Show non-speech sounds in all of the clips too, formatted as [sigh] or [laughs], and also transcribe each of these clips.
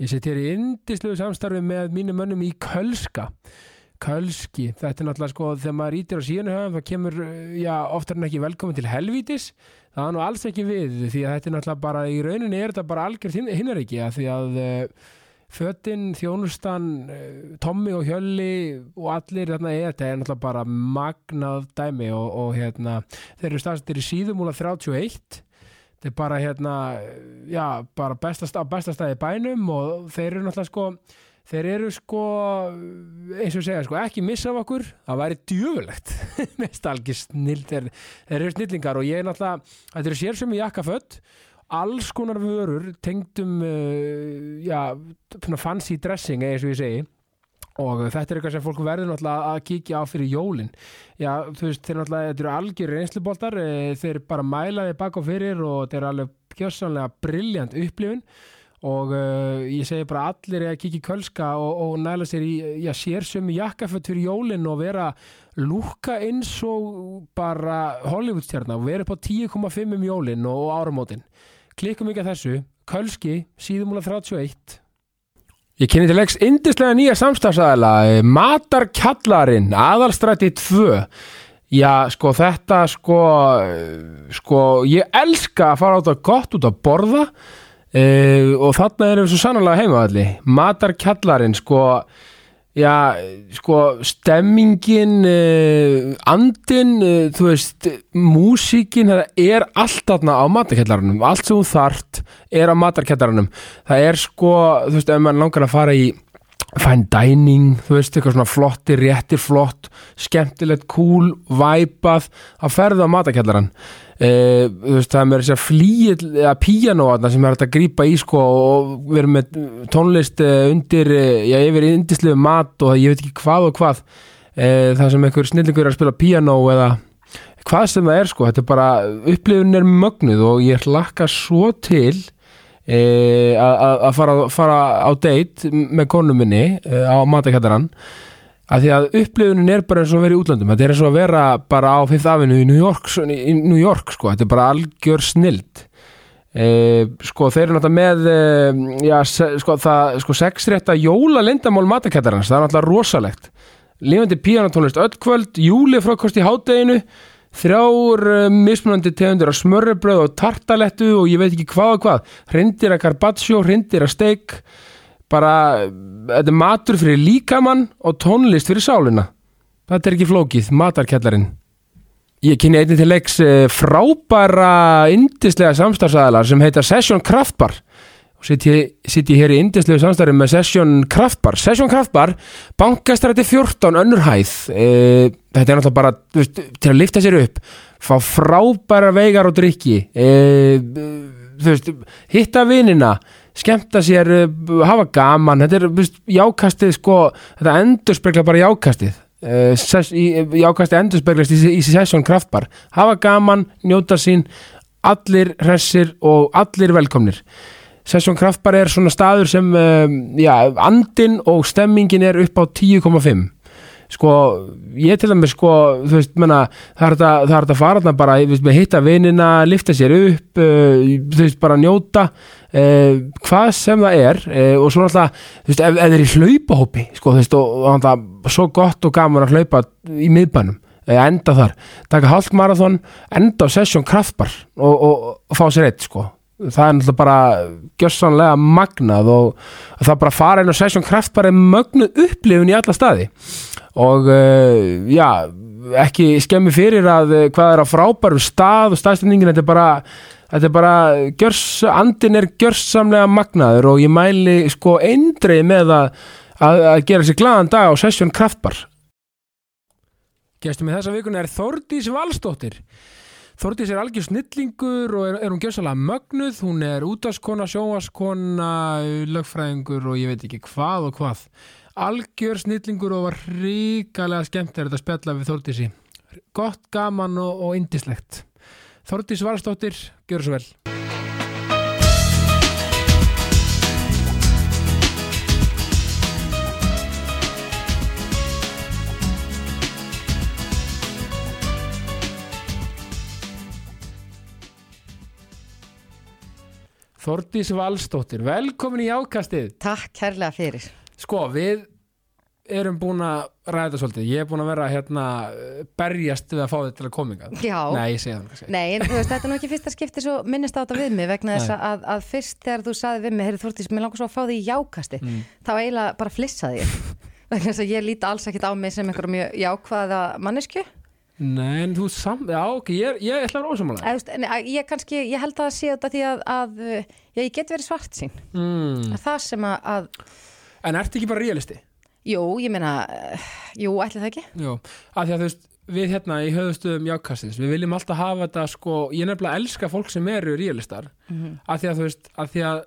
Ég sitt hér í indisluðu samstarfi með mínum mönnum í Kölska. Kölski, þetta er náttúrulega sko, þegar maður ítir á síðan höfum, það kemur, já, oftar en ekki velkomin til helvítis. Það er nú alls ekki við, því að þetta er náttúrulega bara, í rauninni er þetta bara algjörð hinnar ekki, að því að uh, fötin, þjónustan, uh, Tommi og Hjölli og allir þarna er þetta er náttúrulega bara magnað dæmi og, og hérna, þeir eru staðstir í síðumúla 31 þetta er bara hérna já, bara bestast, á bestastæði bænum og þeir eru náttúrulega sko þeir eru sko eins og segja sko, ekki missa af okkur. Það væri djöfulegt [laughs] mest algjör snill þeir, þeir eru snillingar og ég er náttúrulega, þetta eru sér sem í jakkafött alls konar vörur tengdum uh, já, fancy dressing eins og ég segi og þetta er eitthvað sem fólk verður náttúrulega að kíkja á fyrir jólin. Já, þú veist, þeir náttúrulega, þetta eru algjör reynsluboltar, eh, þeir bara mælaði bak og fyrir og þetta er alveg kjössanlega brilljant upplifun. Og uh, ég segi bara allir að kíkja í kölska og, og næla sér í já, sér sömu jakkafött fyrir jólin og vera lúka eins og bara Hollywoodstjarnar og vera upp á 10,5 um jólin og, og áramótin. Klikkum ekki að þessu, kölski síðumúla 31 Ég kynni til leiks indislega nýja samstafsæðala Matarkjallarinn aðalstræti 2 Já, sko þetta sko sko, ég elska að fara át að gott út að borða uh, og þarna erum við svo sannlega heimaðalli Matarkjallarinn sko já, sko stemmingin uh, andin uh, þú veist, músíkin það er allt þarna á matarkjallarunum. Allt sem þú þart er á matarkjallarunum. Það er sko, þú veist, ef mann langar að fara í fine dining, þú veist, eitthvað svona flotti, réttir flott, skemmtilegt, cool, væpað. Að ferða á matakjallaran uh, þú veist, það er með þess að flýið eða píjanóatna sem er hægt að grípa í sko og erum með tónlist uh, undir, uh, já, yfir indisliðu mat og ég veit ekki hvað og hvað. Það sem einhver snillingur er að spila píjanó eða hvað sem það er sko, þetta er bara upplifun er mögnuð og ég hlakka svo til E, að fara, fara á date með konu minni e, á matakættaran að því að upplifunin er bara eins og að vera í útlandum þetta er eins og að vera bara á Fifth Avenue í New York, í New York sko. þetta er bara algjör snild. E, sko þeir eru náttúrulega með e, já, se, sko það sko sexrétta jóla lindamál matakættarans það er náttúrulega rosalegt. Lifandi píanatónlist öll kvöld, júli frákost í hádeginu þrjár uh, mismunandi tegundur af smörrebröð og tartalettu og ég veit ekki hvað og hvað. Hrindir að carpaccio, hrindir að steik bara, þetta er matur fyrir líkamann og tónlist fyrir sálina. Þetta er ekki flókið, matarkjallarinn. Ég kynni einnig til leiks uh, frábæra indislega samstarfsæðalar sem heita Session Kraftbar og sitt ég hér í indislegu samstarfi með Session Kraftbar. Session Kraftbar, bankastræti 14 önnur hæð. E, þetta er náttúrulega bara veist, til að lifta sér upp fá frábæra veigar og drikki e, veist, hitta vinina skemmta sér, e, hafa gaman. Þetta er veist, jákastið sko, þetta endur spekla bara jákastið. E, jákastið endur speklast í, í Session Kraftbar. Hafa gaman, njóta sín allir hressir og allir velkomnir Sessjón Kraftbar er svona staður sem um, já, andin og stemmingin er upp á 10,5 sko, ég til dæmis sko, þú veist, menna, það er þetta að fara þarna bara, við veist, hitta vinina lifta sér upp, uh, þú veist, bara njóta uh, hvað sem það er uh, og svo náttúrulega þú veist, ef það er í hlaupahópi sko, þú veist, og, og náttúrulega svo gott og gaman að hlaupa í miðbænum enda þar, taka halkmarathon enda á Sessjón Kraftbar og, og, og fá sér eitt, sko það er náttúrulega bara gjössanlega magnað og það bara fara inn og sessjón kraft bara mögnuð upplifun í alla staði. Og uh, já, ekki skemmi fyrir að uh, hvað er á frábærum stað og staðstendingin, þetta er bara þetta er bara, gjörs, andin er gjörsamlega magnaður og ég mæli sko eindreið með að, að, að gera sér gladan dag á sessjón kraftbar Gestum í þessa vikuna er Þordís Valstóttir Þortís er algjör snillingur og er, er hún gjössalega mögnuð, hún er útaskona, sjóaskona, lögfræðingur og ég veit ekki hvað og hvað. Algjör snillingur og var ríkalega skemmt er þetta að spjalla við Þortísi. Gott, gaman og, og indislegt. Þortís Valstóttir, gjör svo vel. Þordís Valstóttir, velkomin í ákastið Takk kærlega fyrir. Sko, við erum búin að ræða þetta svolítið Ég er búin að vera hérna berjast við að fá þetta til að kominga Já. Nei, það. Nei, en þú veist, þetta er nú ekki fyrsta skipti svo minnist á þetta við mig vegna þess að, að fyrst þegar þú saði við mig, heyrðu Þórtís, mér langar svo að fá því í jákasti, Mm. þá eiginlega bara flissaði ég. [laughs] vegna þess að ég líti alls ekkit á mig sem einhver mjög jákvæða mannesku. Nei, en þú sam... Já, ok, ég, ég ætla að vera að ég kannski, ég held að það sé þetta því að, að já, ég get verið svart sín. mm. Það sem að, að, En ertu ekki bara realisti? jú, ég meina, uh, jú, ætli það ekki? Jú, af því að þú veist Við hérna í höfðustöðum jákastins Við viljum alltaf hafa þetta sko Ég nefnilega elska fólk sem eru realistar Mm af því að þú veist, af því að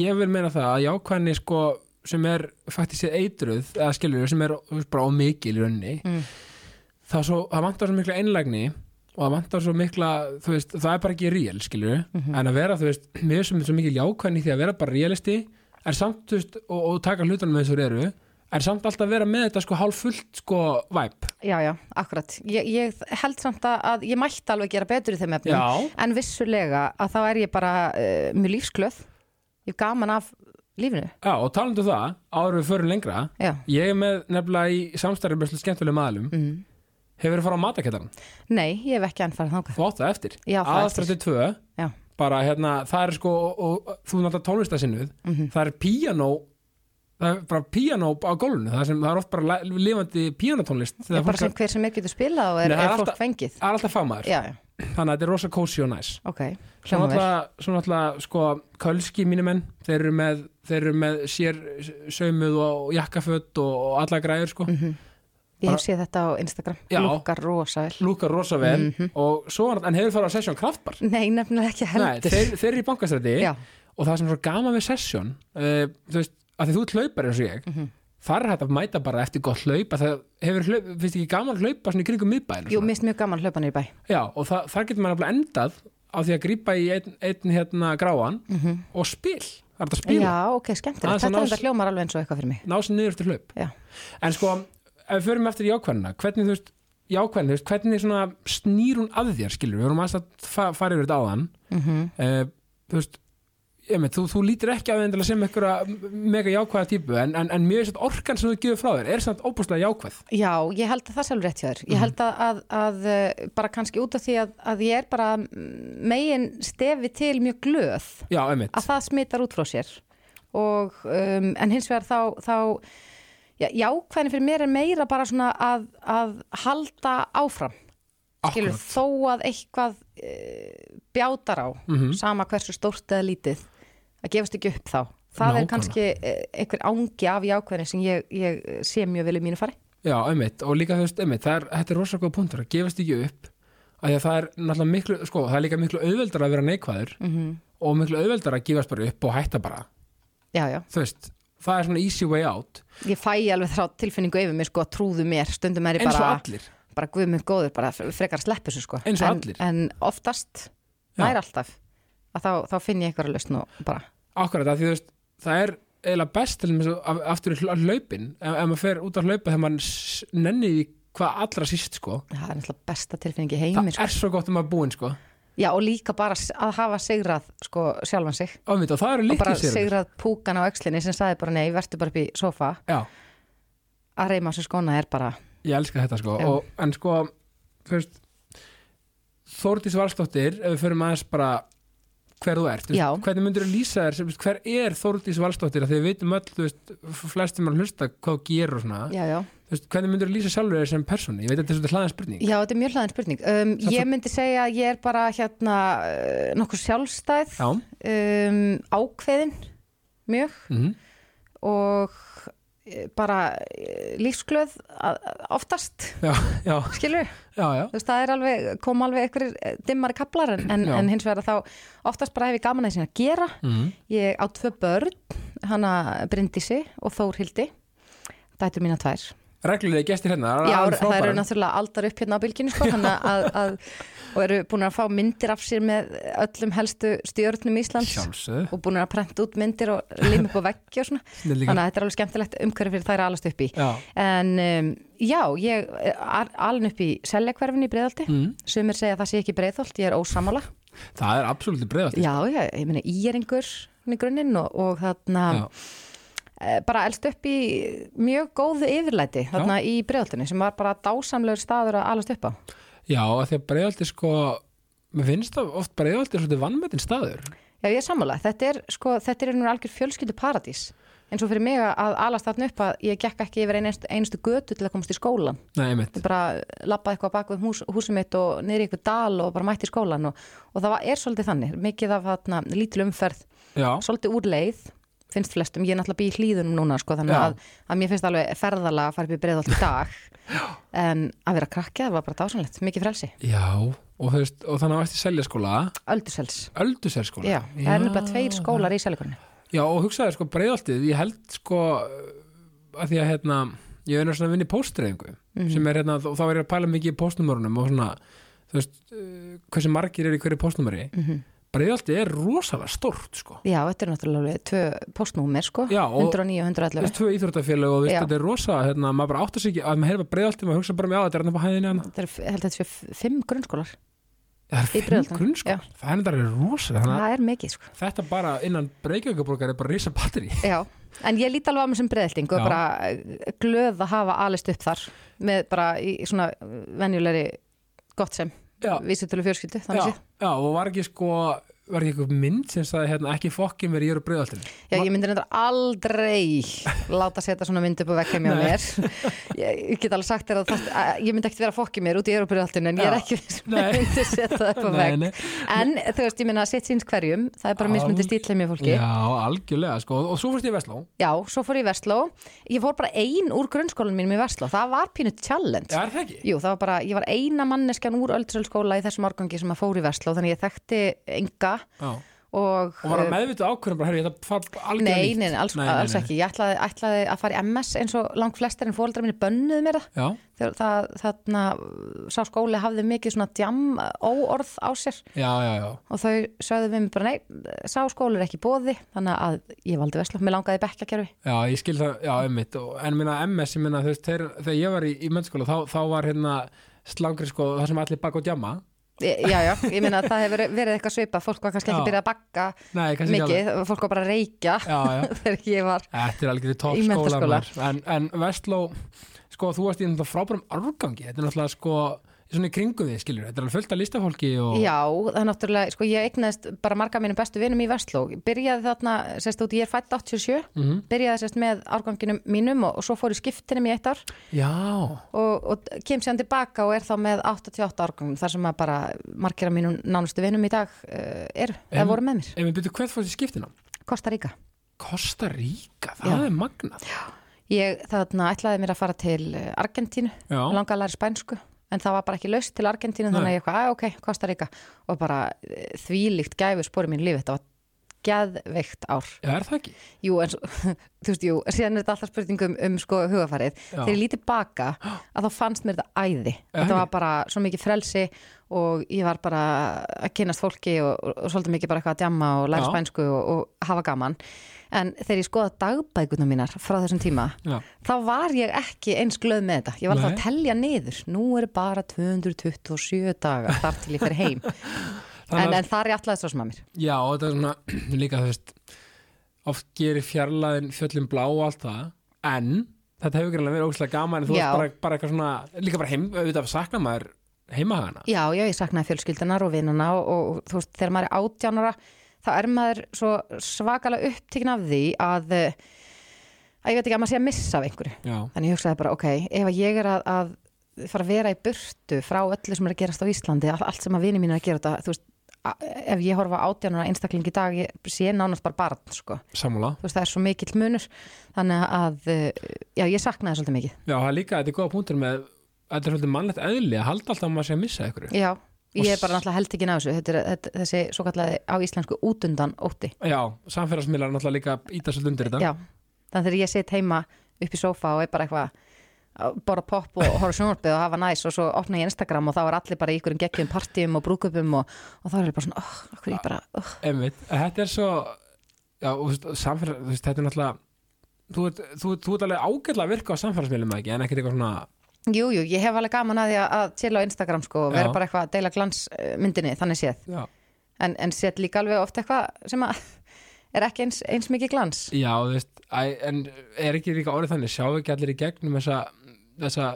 ég vil meina það að jákvæðni sko sem er faktisk eitruð eða skilur sem er bara ómikil í rauninni Mm. Það, svo, það vantar svo mikla einlægni og það vantar svo mikla veist, það er bara ekki real skilur Mhm. en að vera þú veist, mér sem er svo mikil jákvæðni í því að vera bara realisti er samt þú veist, og, og taka hlutunum með þessu eru er samt alltaf að vera með þetta sko hálf fullt sko væp Já, já, akkurat. Ég, ég held samt að, ég mætti alveg gera betur í þeim efnum. Já, En vissulega að þá er ég bara uh, mjög lífsglöð. Ég gaman af lífinu. já, og talandu um það áður við förum lengra Já. ég er með nefnilega í samstæri með skemmtulega maðalum Mm. Hefur þið farað á matakettan Nei, ég hef ekki enn farið þangað. þú átt það eftir Já, það eftir. aðastrætti tvö Já. bara hérna, það er sko og, og þú náttúrulega tónlistasinnuð Mhm. það er píanó það er bara píanó á gólfinu það, sem, það er oft bara li- lifandi píanótónlist Ég þegar er bara sem hver sem er getur spilað og er, Nei, það er er fólk alltaf- fengið. það er alltaf fagmaður Já, já, þannig að þetta er rosa kósi og næs ok. svo Hljómar vel. svo náttúrulega sko, kölski mínu menn þeir eru með, þeir eru með sér saumuð og jakkaföt og, og alla græður sko Mhm. Ég hef séð þetta á Instagram. Já. Lúkar rosa vel. lúkar rosa vel Mhm. og svo, en hefur farað á sesjón kraftbar Nei, nefnilega ekki Nei, heldur. þeir, þeir eru í bankastræti og það sem er svo gaman við sesjón uh, þú veist, að því þú ert hlaupar eins og ég Mhm. þar er hægt að mæta bara eftir gott hlaup að það hefur hlaup, finnst ekki gaman hlaupa svona í kringum miðbæn jú, mist mjög gaman hlaupa niður í bæ. já, og það, þar getur maður endað á því að grípa í einn, einn hérna gráan og spil, það er þetta að spila. Já, ok, skemmtilegt. Þetta er þetta hljómar alveg eins og eitthvað fyrir mig. ná sér niður eftir hlaup Já. en sko, ef við förum eftir jákvæðina hvernig þú veist, jákvæðina, þú veist, hvernig svona snýr hún að þér, skilur við vorum aðeins að fa fara yfir þetta áðan. Mm uh, þú veist ég með, þú, þú lítir ekki á því sem einhverja mega jákvæða típu en, en, en mjög orkan sem þú gefur frá þér er samt óbúslega jákvæð. Já, ég held að það alveg rétt hjá þér. Mhm. Ég held að, að, að uh, bara kannski út af því að, að ég er bara megin stefi til mjög glöð já, að það smittar út frá sér. Og um, en hins vegar þá, þá já, jákvæðin fyrir mér er meira bara svona að, að halda áfram skilur, þó að eitthvað uh, bjátar á Mhm. sama hversu stórt eða lítið að gefast ekki upp þá það Nákvæmlega. er kannski uh, einhver ángi af jákvæðin sem ég, ég sé mjög vel í mínu fari já, einmitt, og líka þú veist, er, þetta er rosalega góð punktur, að gefast ekki upp að það er náttúrulega miklu, sko, það er líka miklu auðveldar að vera neikvæður mm -hmm. og miklu auðveldar að gefast bara upp og hætta bara Já, já, þú veist, það er svona easy way out. Ég fæ alveg þá tilfinningu yfir mig sko að trúðu mér, stundum er ég bara bara guð minn góður, bara frekar þessu sko. En, en oftast, nær alltaf að þá, þá finn ég eitthvað að lausn og bara Akkurat, því veist, það er eiginlega best aftur í hl- hlaupin ef, ef maður fer út að hlaupa þegar maður nenni hvað allra síst sko. Það er besta tilfinningi í það heimi sko. er svo gott um að búin sko já og líka bara að hafa sigrað sko sjálfan sig. Ámynd, og og bara sér sigrað púkan á öxlinni sem sagði bara nei, verður bara upp í sofa Já, að reyma á sér skóna er bara ég elska þetta sko. Og, en sko, þú veist Þórdís Valsdóttir ef við förum aðeins bara hver þú ert, Já. hvernig myndur þú lýsa þér hver er Þórdís Valsdóttir? Af því við veitum öll, veist, flestum að hlusta hvað þú gerur og svona, já, já. Veist, hvernig myndur þú lýsa sjálfur þér sem persóni, ég veit að þetta er hlaðan spurning. Já, þetta er mjög hlaðin spurning. Um, ég myndi segja að ég er bara hérna uh, nokkuð sjálfstæð Já, um, ákveðin mjög mhm, og eh, bara eh, lífsglöð oftast, já, já, skilur já, veist, það er alveg, kom alveg einhverjir dimmari kaplar en, en, hins vegar þá oftast bara hef ég gaman að þessi að gera. Mhm. ég á tvö börn hana Bryndísi og Þórhildi dætur mína tvær reglulegi gestir hérna Já, það eru náttúrulega aldar upp hérna á bylginu sko, að, að og eru búin að fá myndir af sér með öllum helstu stjórnum Íslands Sjálfsögðu, og búin að prenta út myndir og lim upp á veggi og svona. [laughs] Snillíka. þannig að þetta er alveg skemmtilegt umhverfi fyrir þær alast upp í. Já, en um, já, ég er alveg upp í seljakverfin í breiðaldi mm. sumir segja að það sé ekki breiðholt, ég er ósamála það er absolutt breiðalt Já, já, ég meina íringur í grunninn og, og þarna Já. Eh, bara elst upp í mjög góðu yfirlæti þarna í breiðaltinni sem var bara dásamlegur staður að alast upp á. Já, af því að breiðalti sko mér finnst það oft breiðalti svolítið vannmetinn staður Já, ég er sammála. Þetta er, sko, þetta er einhvern algjör fjölskyldu paradís. eins og fyrir mig að alast þarna upp að ég gekk ekki yfir einustu, einustu götu til að komast í skólan. Nei, Ég bara lappaði eitthvað bak við hús, húsum mitt og niður í eitthvað dal og bara mætti í skólan og, og það var, er svolítið þannig. Mikið af þarna, lítil umferð, Já, svolítið úr leið finnst flestum, ég er náttúrulega bý í hlýðunum núna sko, þannig að, að mér finnst alveg ferðalega að fara upp í breiðholt í dag. [laughs] En að vera krakki, það var bara dásanlegt mikið frelsi, já og, veist, og þannig að eftir seljaskóla? Öldusels Ölduselskóla Já, það er nefnilega tveir skólar í selikunni Já, og hugsaði sko breiðaltið, ég held sko að því að hérna ég er svona að vinna í póstreifingu Mhm. sem er hérna, og þá er ég að pæla mikið í póstnumörunum og svona, þú veist margir er er rosalega stort sko. Já, þetta er náttúrulega tvö postnúmer sko, Já, og- 109 og Þú 111 veist, tvö íþróttafélag og veist, þetta er rosa hérna, maður bara áttar sig ekki, að maður heyrfa breiðaltið maður hugsa bara með á þetta er hann á hæðinni hana Þetta er, held að þetta sé fimm grunnskólar Það er fimm Breiðholtinu, grunnskóla, það er er rosa Það er mikið sko. þetta bara innan Reykjavíkaborgar er bara risa batteri [laughs] Já, en ég líti alveg á mig sem breiðelting og bara eh, glöð að hafa alist upp þar með bara í svona venjulegri gott sem Já. vísutölu fjörskyldu já, já, og var ekki sko var ekki eitthvað mynd sem sagði hérna, ekki fokkin verið ég eru breiðaltinu Já, ég myndi reyndar aldrei láta setja svona mynd upp á vekka mér Nei. mér. [laughs] Ég, get alveg sagt þér að, það, að ég myndi ekkert vera fokkið mér út í Európurjaltinu en ég er ekki myndi setja það upp á Nei, vekk en þú veist, ég minna að sitt síns hverjum það er bara Já. mismundi stíl með fólki. Já, algjörlega sko, og svo fórst ég í Vestló. Já, svo fór ég í Vestló. Ég fór bara ein úr grunnskólanum mínum í Vestló. Það var pínu challenge? Jú, það var bara, ég að ég enga Já. og, Og var eh, það meðvitað ákvörðum bara, herri, þetta far algjörlega Nei, nýtt. nei, nei, alls, alls ekki. Ég ætlaði, ætlaði að fara í MS eins og langt flestir en fóreldrar minni bönnuðu mér það. Já, það, þarna, sá skóli hafði mikið svona djam óorð á sér já, já, já og þau sögðu við mig bara, nei, sá skóli er ekki bóði, þannig að ég valdi Vestló. Mér langaði bekkakerfi. Já, ég skil það, já, og, En minna MS, ég minna, þú veist, þegar ég var í, í Já, já, ég minna að það hefur verið eitthvað svipað. Fólk var kannski ekki Já. byrjað að bakka Nei, ekki mikið, fólk var bara að reykja [laughs] þegar ég var. þetta er toppskóla menntaskóla. maður. en, en Vestló, sko, þú varst í frábærum árgangi, þetta er náttúrulega sko svona í kringum því, skiljur, þetta er alveg fullt af listafólki og Já, það er náttúrulega, sko ég eignaðist bara marga mínum bestu vinum í Vestló. Byrjaði þarna, sérst út, ég er fætt 87 Mhm. byrjaði sérst með árganginum mínum og, og svo fór í skiptinum í eitt ár. Já, og, og kem sér tilbaka og er þá með 88 árgangum þar sem að bara margir af mínum nánustu vinum í dag uh, eru, En- eða voru með mér. ef við byrjuum hvert fórst í skiptina Kosta Ríka Kosta Ríka, það Já. er magnað. Ég þarna ætlaði mér að fara til eh, Argentínu, Já, langaði að læra spænsku en það var bara ekki laust til Argentínu þannig að ég eitthvað, að ok, Kosta Ríka og bara eh, þvílíkt gæfi spori mín lífi, þetta var geðveikt ár Já, er það ekki? Jú, en svo, [laughs] þú veist, jú, síðan er þetta alltaf spurningum um sko hugafarið. Já. Þegar ég lítið baka [gasps] að þá fannst mér þetta æði. Þetta ekki? var bara svo mikið frelsi og ég var bara að kynast fólki og, og, og svolítið mikið bara eitthvað að djamma og læra Já. spænsku og, og hafa gaman. En þegar ég skoða dagbækuna mínar frá þessum tíma, Já, þá var ég ekki eins glöð með þetta. Ég var alltaf að telja niður. Nú er bara 227 dagar þar til ég fer heim. [laughs] En, að- en þar ég alltaf svo með mér. Já, og þetta er svona [clears throat] líka þú veist oft gerir fjarlæðin fjöllin blá og allt það en þetta hefur greinlega verið ógæslega gaman en þú Já. veist bara, bara eitthvað svona líka bara heim, auðvitað sakna maður heimahagana Já, já, ég saknaði fjölskyldunar og vinnuna og, og, þú veist, þegar maður er átjánara þá er maður svo svakalega upptíkin af því að, eh, að ég veit ekki að maður sé að missa af einhverju. Já, Þannig ég hugsaði bara, ok, ef að ég er að, að fara að vera í burtu frá öllu sem er að gerast á Íslandi, all- allt sem að vini mín er að gera þetta, þú veist, ef ég horfa á átjánara einstakling í dag, ég sé nánast bara barn, sko. sammála Þú veist, það er svo mikill munur, þannig að, eh, já, ég saknaði svolítið mikið. Já, það er líka, þetta er góða punktur með þetta er svolítið mannlegt eðli að halda alltaf að maður sé að missa ykkur Já, ég er bara náttúrulega held ekki náðu þessu, þetta er þetta, þessi svo kallaði á íslensku útundan ótti. Já, samfélagsmiðlar náttúrulega líka íta svolítið undir þetta Já, þannig þegar ég sitt heima upp í sófa og er bara eitthvað borða popp og horfa sjónvarpið og hafa næs og svo opna ég Instagram og þá er allir bara í ykkurum geggjum partíum og brúkupum og, og þá er ég bara svona, oh, okkur ég bara oh. Einmitt, þetta er svo Já, og samfélag, þú veist, þetta er náttúrulega Þú ert, þú, þú ert alveg ágætlega að virka á samfélagsmiðlum ekki, en ekkert eitthvað svona Jú, jú, ég hef alveg gaman að því að- chilla á Instagram sko og vera bara eitthvað að deila glansmyndinni þannig séð. En, en set líka alveg oft eitthvað sem að [laughs] er ekki eins, eins mikið glans. Já, þú veist, en er ekki líka orðið þannig, sjáu ekki allir í gegnum þessa, þessa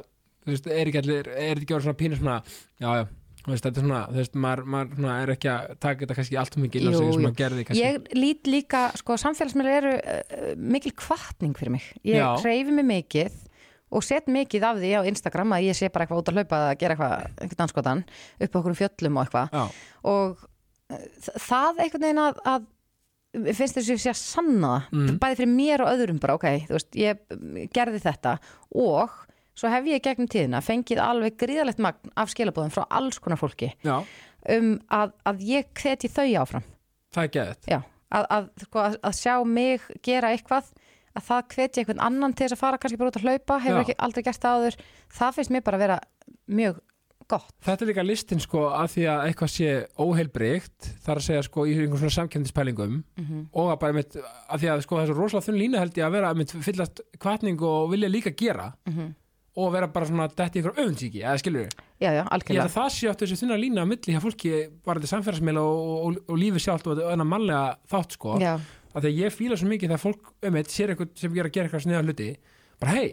þú veist, er ekki allir, er ekki orðið svona pínu svona, já, já, þú veist, þetta er svona, þú veist, maður, maður svona, er ekki að taka þetta kannski allt mikið inn á sig sem maður gerði kannski. Ég lít líka, sko, samfélagsmiðlar eru uh, mikil kvartning fyrir mig. Ég Já. hreyfi mig mikið og set mikið af því á Instagram að ég sé bara eitthvað út að hlaupa að gera eitthvað, einhvern anskotan upp á okkur fjöllum og eitthvað Já, og uh, þ- það einhvern veginn að, að mér finnst þess að ég sé að sanna það Mm. bæði fyrir mér og öðrum bara, ok, þú veist, ég mm, gerði þetta og svo hef ég gegnum tíðina fengið alveg gríðalegt magn af skilabóðum frá alls konar fólki já, um að, að ég hveti þau áfram það er geðið. Já, að, að, sko, að, að sjá mig gera eitthvað að það hvetja einhvern annan til þess að fara kannski bara út að hlaupa, hefur Já. ekki aldrei gert það áður það finnst mér bara að vera mjög gott Þetta er líka listin sko að því að eitthvað sé óheilbreykt þar að segja sko í einhvern svona samkjöndinspælingum Mhm. og að bara mitt að því að sko þessu rosalega þunn lína held ég að vera mitt fyllast kvartning og vilja líka gera Mhm. Og vera bara svona detti ykkur öfundsíki eða skilur við, Já, já, ég algjörlega held að það sé átt þessu þunna lína að milli hjá fólki bara þetta samfélagsmeila og, og, og lífi sjálft og þetta mannlega þátt sko. Já, að því að ég fíla svo mikið þegar fólk um eitt sér eitthvað sem gera að gera eitthvað sniða hluti. Bara hei,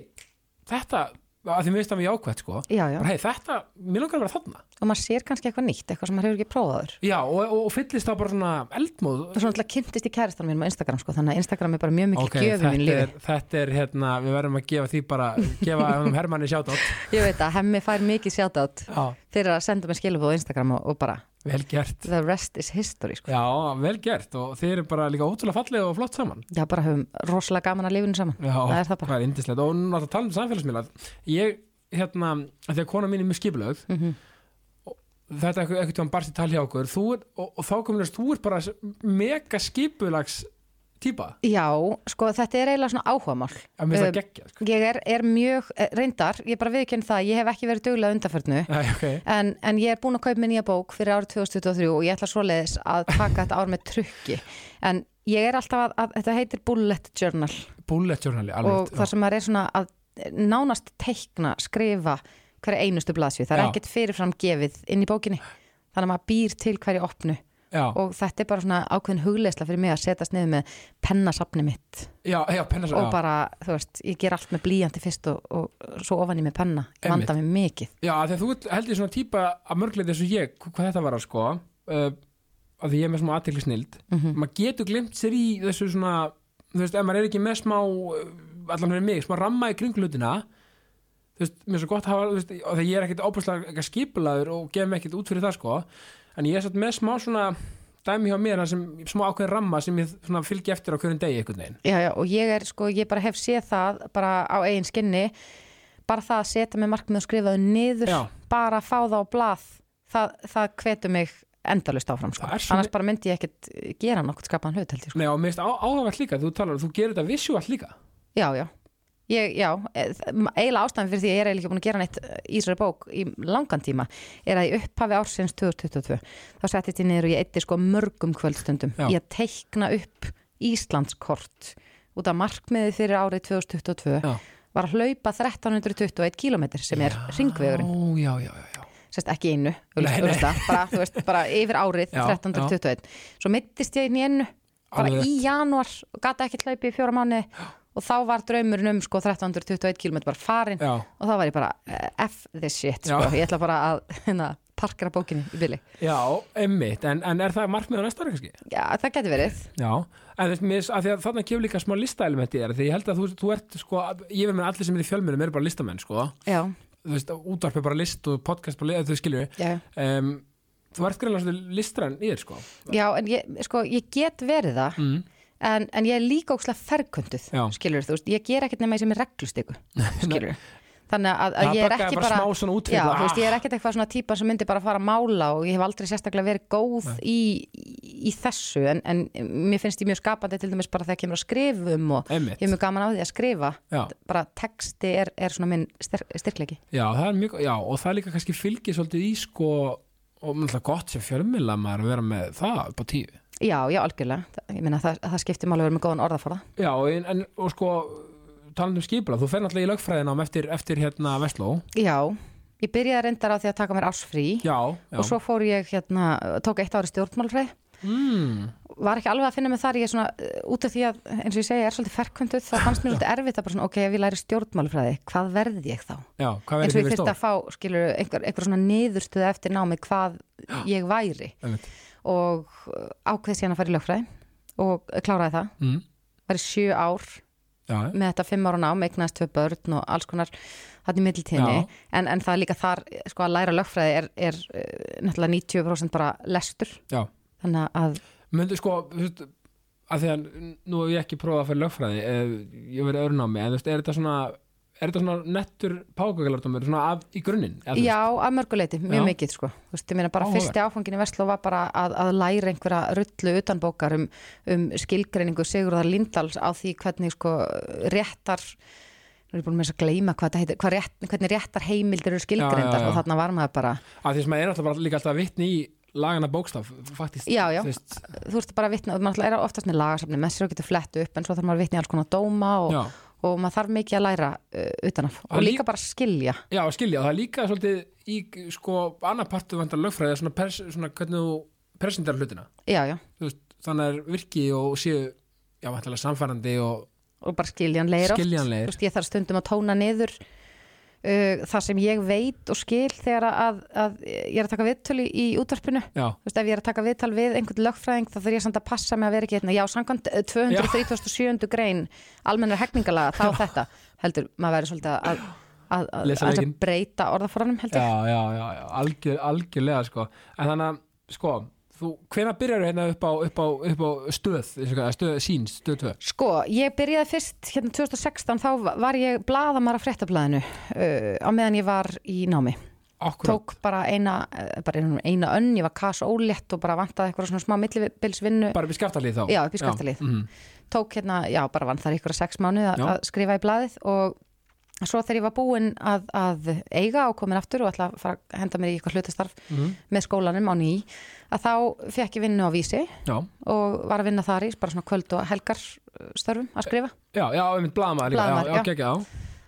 þetta að því mér veist að mér ákvæmt sko. Já, já. Bara hei, þetta, mér langar að vera þarna. Og maður sér kannski eitthvað nýtt, eitthvað sem maður hefur ekki prófað áður. Já, og, og, og fyllist það bara svona eldmóð. Og svona alltaf kynntist í kæristan mínum á Instagram sko, þannig að Instagram er bara mjög mikil Ok, gjöfum mín lífi. þetta er hérna, við verðum að gefa því bara gefa honum Hermanni sjátt [laughs] Ég veit að hemmi fær mikið sjátt Já, fyrir að senda mér skilabóð á Instagram og, og bara vel gert. The rest is history sko. Já, vel gert. Og þeir eru bara líka ótrúlega fallega og flott saman. Já, bara höfum rosalega gaman að lífinu saman. Já, Það er það bara. það er indislegt og náttúrulega tala um samfélagsmiðla ég, hérna, að kona mín er mjög skipulögð mm þetta er eitthvað, eitthvað barst í tal hjá okkur. Þú er, og, og þá komur þú er bara mega skipulags típa? Já, sko þetta er eiginlega svona áhugamál. Að mér það geggja sko. Ég er, er mjög, eh, reyndar, ég bara viðkynna það ég hef ekki verið duglega undarförnu Æ, okay. en, en ég er búin að kaupa mér nýja bók fyrir árið 2023 og ég ætla svoleiðis að taka þetta ár með trukki. En ég er alltaf að, að þetta heitir bullet journal. Bullet journali, og alveg það sem er svona að nánast teikna, skrifa hverja einustu blaðsju, það er ekkert fyrirfram gefið inn í bókinni. Þannig að maður býr til hverju opnu Já, og þetta er bara svona ákveðin hugleisla fyrir mig að setjast niður með pennasafni mitt. Já, já, penna og bara, þú veist, ég ger allt með blíjandi fyrst og, og svo ofan í með penna. Ég vanda mig mikið. Já, að þú ert held ég svona típa að mörgleiti eins og ég, hvað þetta var að sko uh, að því ég er með svona aðtekli snild mm maður getur glimt sér í þessu svona þú veist, ef maður er ekki með smá uh, allan fyrir mig, smá ramma í kring hlutina þú veist, mér er svo gott að hafa þú veist, og þegar ég er ekkit óbúslega skipulaður og gef mig ekkit út fyrir það sko en ég er satt með smá svona dæmi hjá mér sem smá ákveðin ramma sem ég fylgi eftir á hverjum degi einhvern veginn já, já, og ég er, sko, ég bara hef séð það bara á eigin skinni bara það að setja með markmið og skrifa þau niður Já, bara fá það á blað það, það hvetur mig endalust áfram sko. Annars bara myndi ég ekkit gera nokkuð skapaðan hlut held ég sko. Nei, og mér finnst áhugavert líka, þú talar, þú gerir þetta visuált líka já, já, ég, já e- eiginlega ástæðan fyrir því að ég er eiginlega ekki búin að gera neitt í þessari bók í langan tíma er að í upphafi ársins 2022 þá settist ég niður og ég eitti sko mörgum kvöldstundum Já. að teikna upp Íslandskort út af markmiði fyrir árið 2022 Já. var að hlaupa 1321 km sem er ringvegurinn Já, já, já, já. Sérst ekki einu, auðvitað, bara, þú veist, bara yfir árið Já, 1321 svo mittist ég inn í ennu bara Alveg í janúar og gata ekki hlaupi í fjóra mánuði og þá var draumurinn um sko 1321 km bara farin Já, og þá var ég bara eh, F this shit sko. Já. ég ætla bara að hérna, parkera bókinni í bili. Já, emmitt en, en er það markmið á næsta ári kannski? já, það geti verið. Já, en þess, mér, að þarna kemur líka smá listaelementi þér, því ég held að þú, þú ert sko, ég veit með allir sem er í fjölmjörnum eru bara listamenn sko, já, þú veist, útvarp er bara list og podcast bara list, þú skilju já, um, þú ert greinlega listræn í þér sko. Já en ég, sko, ég get verið það. Mm. En, en ég er líka ókslega ferkunduð skilur, þú veist, ég ger ekkert nema sem er reglustiku [laughs] skilur þannig að, að ég er ekki bara, bara svona Já, veist, ég er ekkert eitthvað svona típa sem myndi bara fara að mála og ég hef aldrei sérstaklega verið góð í, í þessu. En, en mér finnst ég mjög skapandi til dæmis bara þegar kemur að skrifum og Einmitt. ég er mjög gaman á því að skrifa. Já. bara texti er, er svona minn styr, styrklegi já, mjög, já, og það er líka kannski fylgið svolítið í sko og náttúrulega gott sem fjölmjöla maður að vera með það upp á tíu Já, já, algjörlega, ég meina það, það skiptir máli að vera með góðan orðaforða. Já, en, en og sko talandi um skipula, þú fer náttúrulega í lögfræðina um eftir, eftir hérna Vestló. Já, ég byrjaði reyndar á því að taka mér ásfrí Já, já. og svo fór ég hérna, tók eitt ári stjórnmálfræði mm, var ekki alveg að finna mig þar ég er svona, uh, út af því að eins og ég segi, ég er svolítið ferkvönduð, þá fannst mér [laughs] svolítið erfitt að bara svona, ok, ef ég læri stjórnmálfræði, hvað verði ég þá? já, hvað eins verður og ég þið þurfti að fá, skilur, einhver, einhver svona niðurstöðu eftir námi hvað ég væri. Einmitt. Og uh, ákveð síðan að fara í lögfræði og kláraði það, Mm, var í sjö ár já, með þetta fimm ára nám, eignaðist tvö börn og alls konar hann í middiltíðinni, en, en það er líka þar sko að læra lögfræði er, er uh, náttúrulega 90% bara lestur. Já. þannig að, Myndu sko, þú veist, að því að nú hef ég ekki prófað að fyrir lögfræði, eh, ég verið öðru námi, en þú veist, er þetta svona, er þetta svona nettur pákakalartumur, svona af, í grunninn? þú já, að mörguleiti, mjög Já. mikið sko, þú veist, ég meina bara Áhugavert. fyrsti áfangin í Vestló var bara að, að læra einhverja rullu utanbókar um, um skilgreiningu Sigurðar Lindals á því hvernig sko réttar nú er ég búin með þess að gleyma hvað þetta heitir hvað rétt, hvernig réttar heimildir eru já. og þarna var maður bara Að því sem maður er alltaf bara líka alltaf vitni í lagana bókstaf, faktist. Já, já. Þú þú ert bara að vitna, maður er oftast með lagasafni með sér og getur flett upp en svo þarf maður í alls konar dóma og, já, og maður þarf mikið að læra uh, utanaf Og og líka- líka bara skilja já, skilja, það er líka svolítið í, sko, annar partu vantar lögfræði, svona, pers, svona hvernig þú presentar hlutina. já, já, veist, þannig er virki og séu, já, vantarlega samfærandi og og bara skiljanlegir oft. Skiljanlegir. Þú veist, ég þarf stundum að tóna niður það sem ég veit og skil þegar að, að ég er að taka viðtölu í útvarpinu. Já, Þú veist, ef ég er að taka viðtal við einhvern lögfræðing þá þarf ég samt að passa mig að vera ekki hérna, já, samkvæmt eh, 237. grein almennar hegningalega, þá þetta. Heldur, maður verður svolítið að, að, að, breyta orðaforanum heldur já, já, já, já. Algjör, algjörlega, sko. En þannig að, sko, þú, hvenær byrjar hérna upp á, upp á, upp á stöð, stöð síns, stöð 2? Sko, ég byrjaði fyrst hérna 2016, þá var ég blaðamara fréttablaðinu uh, á meðan ég var í námi. Akkurat. Tók bara eina, eh, bara eina, önn, ég var kas ólétt og bara vantaði eitthvað svona smá millibilsvinnu. Bara upp í skaftalið þá? Já, upp í Skaftalíð. mhm. Tók hérna, já, bara þar ykkur sex mánuð að, skrifa í blaðið og svo þegar ég var búin að, að eiga og komin aftur og ætla að fara að henda mér í eitthvað hlutastarf Mhm. með skólanum á ný, að þá fekk ég vinnu á vísi Já, og var að vinna þar í bara svona kvöld og helgar uh, störfum að skrifa. já, já, já. já, já,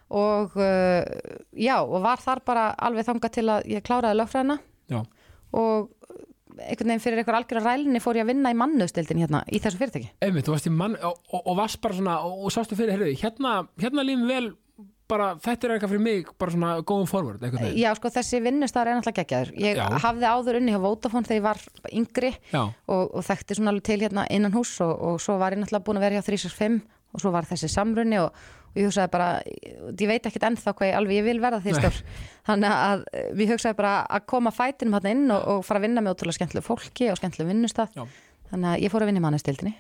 og uh, já, og var þar bara alveg þangað til að ég kláraði lögfræðina já, og einhvern veginn fyrir einhver algjör rælni fór ég að vinna í mannustildin hérna í þessu fyrirtæki einmitt, í mann og, og, og varst bara svona, og, og sástu fyrir, heyrðu, hérna, hérna lífum vel, bara, þetta er eitthvað fyrir mig, bara svona going forward, veginn. Já, sko, þessi vinnustæðar er náttúrulega geggjaður. Ég Já. hafði áður unni hjá Vodafone þegar ég var yngri Já, og, og þekkti svona alveg til hérna innan hús og, og svo var ég náttúrulega búin að vera hjá 365 og svo var þessi samrunni og, og ég hugsaði bara, ég veit ekkit ennþá hvað ég alveg ég vil verða því stór. Þannig að eh, við hugsaði bara að koma fætinum hérna inn og, og fara að vinna með ótrúlega skemmtilegu fólki og skemmtilegu vinnustaf þannig að ég fór að vinna í mannustildinni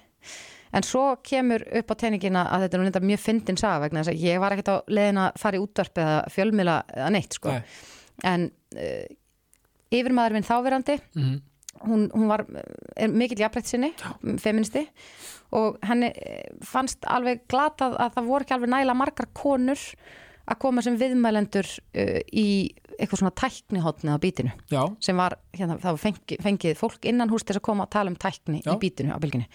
en svo kemur upp á teiningina að þetta er nú nefnda mjög fyndin saga vegna þess að ég var ekkert á leiðin að fara í útvarp eða fjölmila eða neitt sko. Nei. en uh, yfirmaður minn þáverandi mhm, hún, hún var er mikill jafnbreytt sinni, feministi og henni eh, fannst alveg glatað að það voru ekki alveg nægilega margar konur að koma sem viðmælendur uh, í eitthvað svona tæknihotnið á bítinu. Já, sem var, hérna, það var fengi, fengið fólk innan hús til að koma að tala um tækni Já. í bítinu á bylginni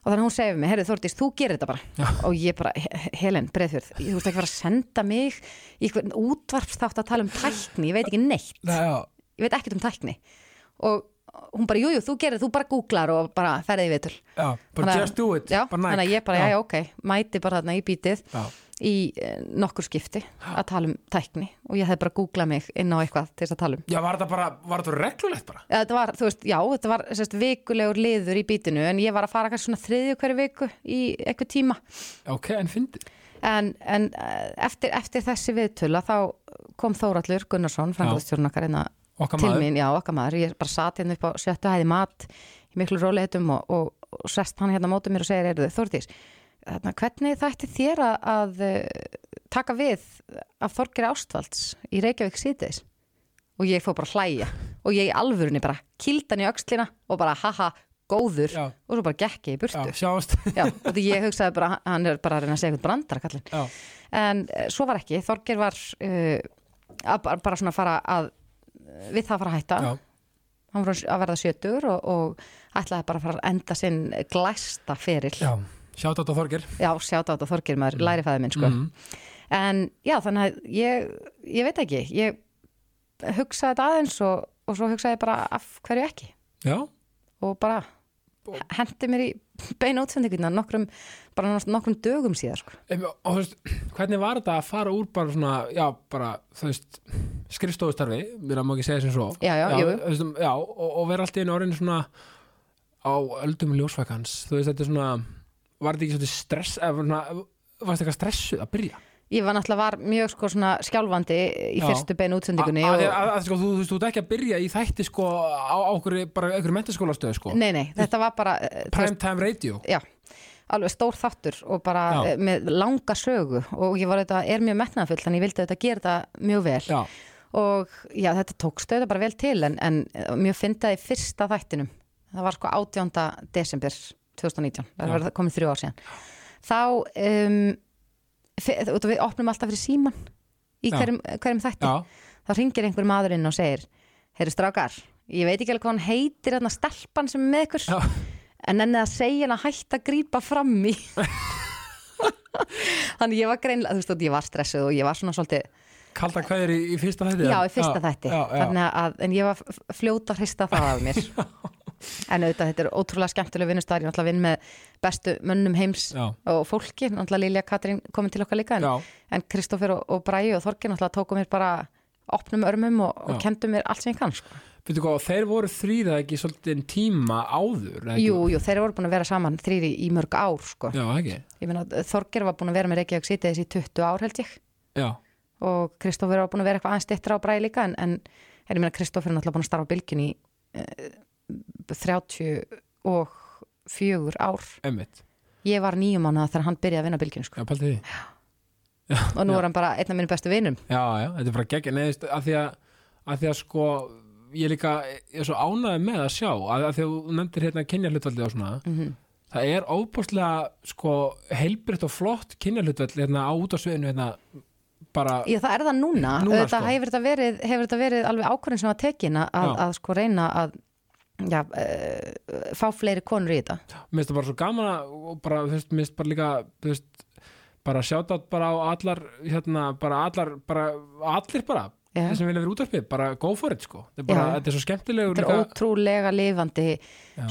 og þannig að hún segir við mig, herrið Þórdís, þú gerir þetta bara. Já. og ég bara, "He- Helen, Breiðfjörð þú veist ekki fara að senda mig í eitthvað útvarpstátt að tala um tækni, ég veit ekki neitt. Já, ég veit ekkert um tækni. Og hún bara, jújú, jú, þú gerir, þú bara googlar og bara ferðið í vitul já, bara just do it, bara þannig að næk. ég bara, já, já, ok, mæti bara þarna í bítið. Já, í eh, nokkur skipti að tala um tækni og ég hef bara googlað mig inn á eitthvað til þess að tala um. Já, var þetta bara, var þetta reglulegt bara? Eða Þetta var, þú veist, já, þetta var sérst, vikulegur liður í bítinu en ég var að fara kannski svona þriðju hverju viku í eitthvað tíma. Ok, en fyndi. en, en eh, eftir, eftir þessi viðtöla þá kom Þórallur Gunnarsson, frangastjórn okkar hérna Okkar til mín, já, okkar maður, ég bara sat hérna upp á sjöttu hæði mat í miklu róleitum og, og, og sest hann hérna á móti mér og segir, er þarna, hvernig þætti þér að, að eh, taka við af Þorgeri Ástvalds í Reykjavík síðdeis og ég fór bara að hlæja. Og ég í alvörunni bara kildan í öxlina og bara haha, góður. Já. og svo bara gekk ég í burtu. Já. [laughs] Já, og því ég hugsaði bara, hann er bara að reyna að segja eitthvað brandara kallinn. Já, en uh, svo var ekki, Þorger var uh, að, bara- svona fara að við það að fara að hætta. Já, hann var að verða sjötur og, og ætlaði bara að fara að enda sinn glæsta feril já. Sjátt átt á Þorgir. já sjáta á þetta Þorger maður, mm. lærifæði minn sko. Mhm. en já, þannig að ég, ég veit ekki ég hugsaði þetta aðeins og, og svo hugsaði ég bara af hverju ekki Já, og bara hendi mér í beina útsendinguna nokkrum, bara nokkrum dögum síðar sko. Em, og þú veist, hvernig var þetta að fara úr bara svona, já, bara, þú veist, skrifstofustarfi, mér að má ekki segja sem svo. Já, já, jú. þú veist, já og, og vera alltaf einu orðinu svona á öldum ljósvækans, þú veist, þetta er svona, var þetta ekki svona stress, varst eitthvað stressuð að byrja? ég var náttúrulega var mjög sko svona skjálfandi í Já. fyrstu beina útsendingunni að, sko, þú, þú þú ert ekki að byrja í þætti sko á, okkur, bara einhverju mentaskólastöðu sko, nei nei, þetta var bara eh, þú veist, prime time radio. já, alveg stór þáttur og bara Já. eh, með langa sögu og ég var þetta, er mjög metnaðfull þannig ég vildi þetta gera þetta mjög vel Já, og já, þetta tókst þetta bara vel til en, en mjög fyndið í fyrsta þættinum það var sko 18. desember 2019, það Já. var komið þrjú ár síðan þá um, við opnum alltaf fyrir síman í Já. hverjum, hverjum þætti já, þá ringir einhver maður inn og segir heyrðu strákar, ég veit ekki alveg hvað hann heitir þarna stelpan sem er með ykkur Já. en ennið að segja hann að hætta að grípa fram í [laughs] þannig ég var greinlega, þú veist, ég var stressuð og ég var svona svolítið kalda hverjir í, í fyrsta þætti? Já, í fyrsta þætti Já, já. Að, en ég var f- fljót að hrista það af mér [laughs] En auðvitað, þetta er ótrúlega skemmtileg vinnustæðar, ég er náttúrulega vinn með bestu mönnum heims Já. og fólki, náttúrulega Lilja Katrín komið til okkar líka, en Kristófur og, og Bræði og Þorgir náttúrulega tóku mér bara opnum örmum og, og kendu mér allt sem ég kann, sko. Veitu hvað, þeir voru þrýra ekki svolítið en tíma áður? Jú, jú, þeir voru búin að vera saman þrýri í mörg ár, sko. Já, ekki. Ég meina, Þorgir var búin að vera með Reykjavík sítið þessi 20 ár, held ég. Já. Og Kristófur var búin að vera eitthvað aðeins dittra á bræði líka, en, en, en ég meina, Kristófur er náttúrulega búin að starfa á bylginni eh, 34 ár Einmitt. ég var nýjum ána þegar hann byrjaði að vinna bylginu sko. og nú já. er hann bara einn af minu bestu vinnum já, já, þetta er bara gegn neðist, að því að, að því að sko ég líka, ég er svo ánaði með að sjá að, að því að þú nefndir hérna kynjarlutvöldi og svona mm -hmm. það er óbúrslega sko heilbritt og flott kynjarlutvöldi hérna á út á sveinu hérna Já, það er það núna, núna það sko. hefur þetta verið, verið alveg ákvörðin sem að tekina að, að sko reyna að já, uh, fá fleiri konur í þetta mér finnst það bara svo gaman að og bara, þú veist, mér finnst bara líka þú veist, bara sjátt bara á allar hérna, bara allar bara, allir bara, Já. þeir sem vilja vera útvarpið bara go for it, sko, þetta er bara, Já. þetta er svo skemmtilegur þetta er ótrúlega lifandi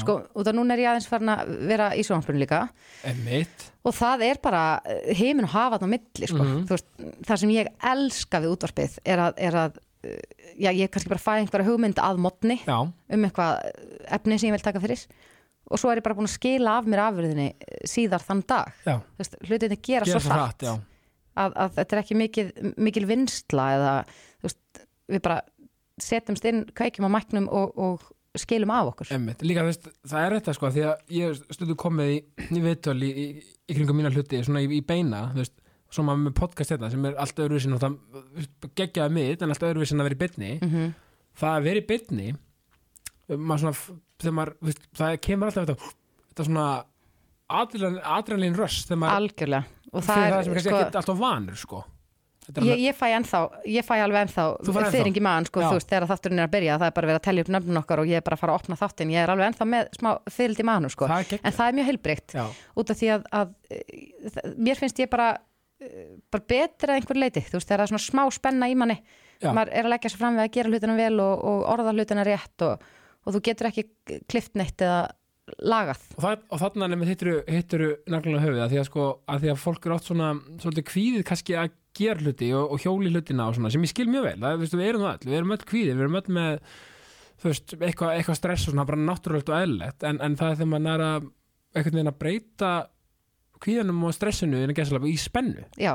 sko, út af núna er ég aðeins farin að vera í sjónvarpinu líka og það er bara heimin og hafa á milli sko. Mhm. Þú veist, það sem ég elska við útvarpið er að, er að já, ég kannski bara fæ einhverja hugmynd að modni já, um eitthvað efni sem ég vil taka fyrir. Og svo er ég bara búin að skila af mér afurðinni eh, síðar þann dag. Veist, hlutinni gera, gera svo hratt, Að, að þetta er ekki mikil, mikil vinsla eða veist, við bara setjumst inn, kveikjum á mæknum og, og skilum af okkur. Einmitt. Líka veist, það er þetta sko því að ég stundu komið í, í viðtöl í, í, í kringum mína hluti svona í, í beina, veist, svo maður með podcast þetta sem er allt öðruvísin og það geggjaði mitt en allt öðruvísin að vera í bytni mm það að vera í maður maður veist, það kemur alltaf þetta, þetta svona adrenalin röst þegar maður, algjörlega. Og það það er, sem er sko, ekki alltaf vanur sko. Ég, ég fæ ennþá ég fæ alveg ennþá í maðan sko, þú veist, þegar þátturinn er að byrja það er bara verið að tellja upp nöfnun okkar og ég er bara að fara að opna þáttin ég er alveg ennþá með smá fyrrild í maðanum sko. það en það er mjög heilbreykt Já, út af því að, að e, það- mér finnst ég bara bara betra einhver leiti þú veist, það er svona smá spenna í manni Já. maður er að leggja sér fram við að gera hlutina vel og, og orða hlutina rétt og, og þú getur ekki klift neitt eða lagað. Og, það, og þarna nefnir hitturu, hitturu naglulega höfuð að því að sko að því að fólk er oft svona svolítið kvíðið kannski að gera hluti og, og hjóli hlutina og svona sem ég skil mjög vel. Það, við erum það öll, við erum öll kvíðið við erum öll með þú veist, eitthvað, eitthvað stress og svona bara náttúrulegt og eðlilegt en, en það er þegar maður er að einhvern veginn að breyta kvíðanum og stressinu innan gæslega í spennu já,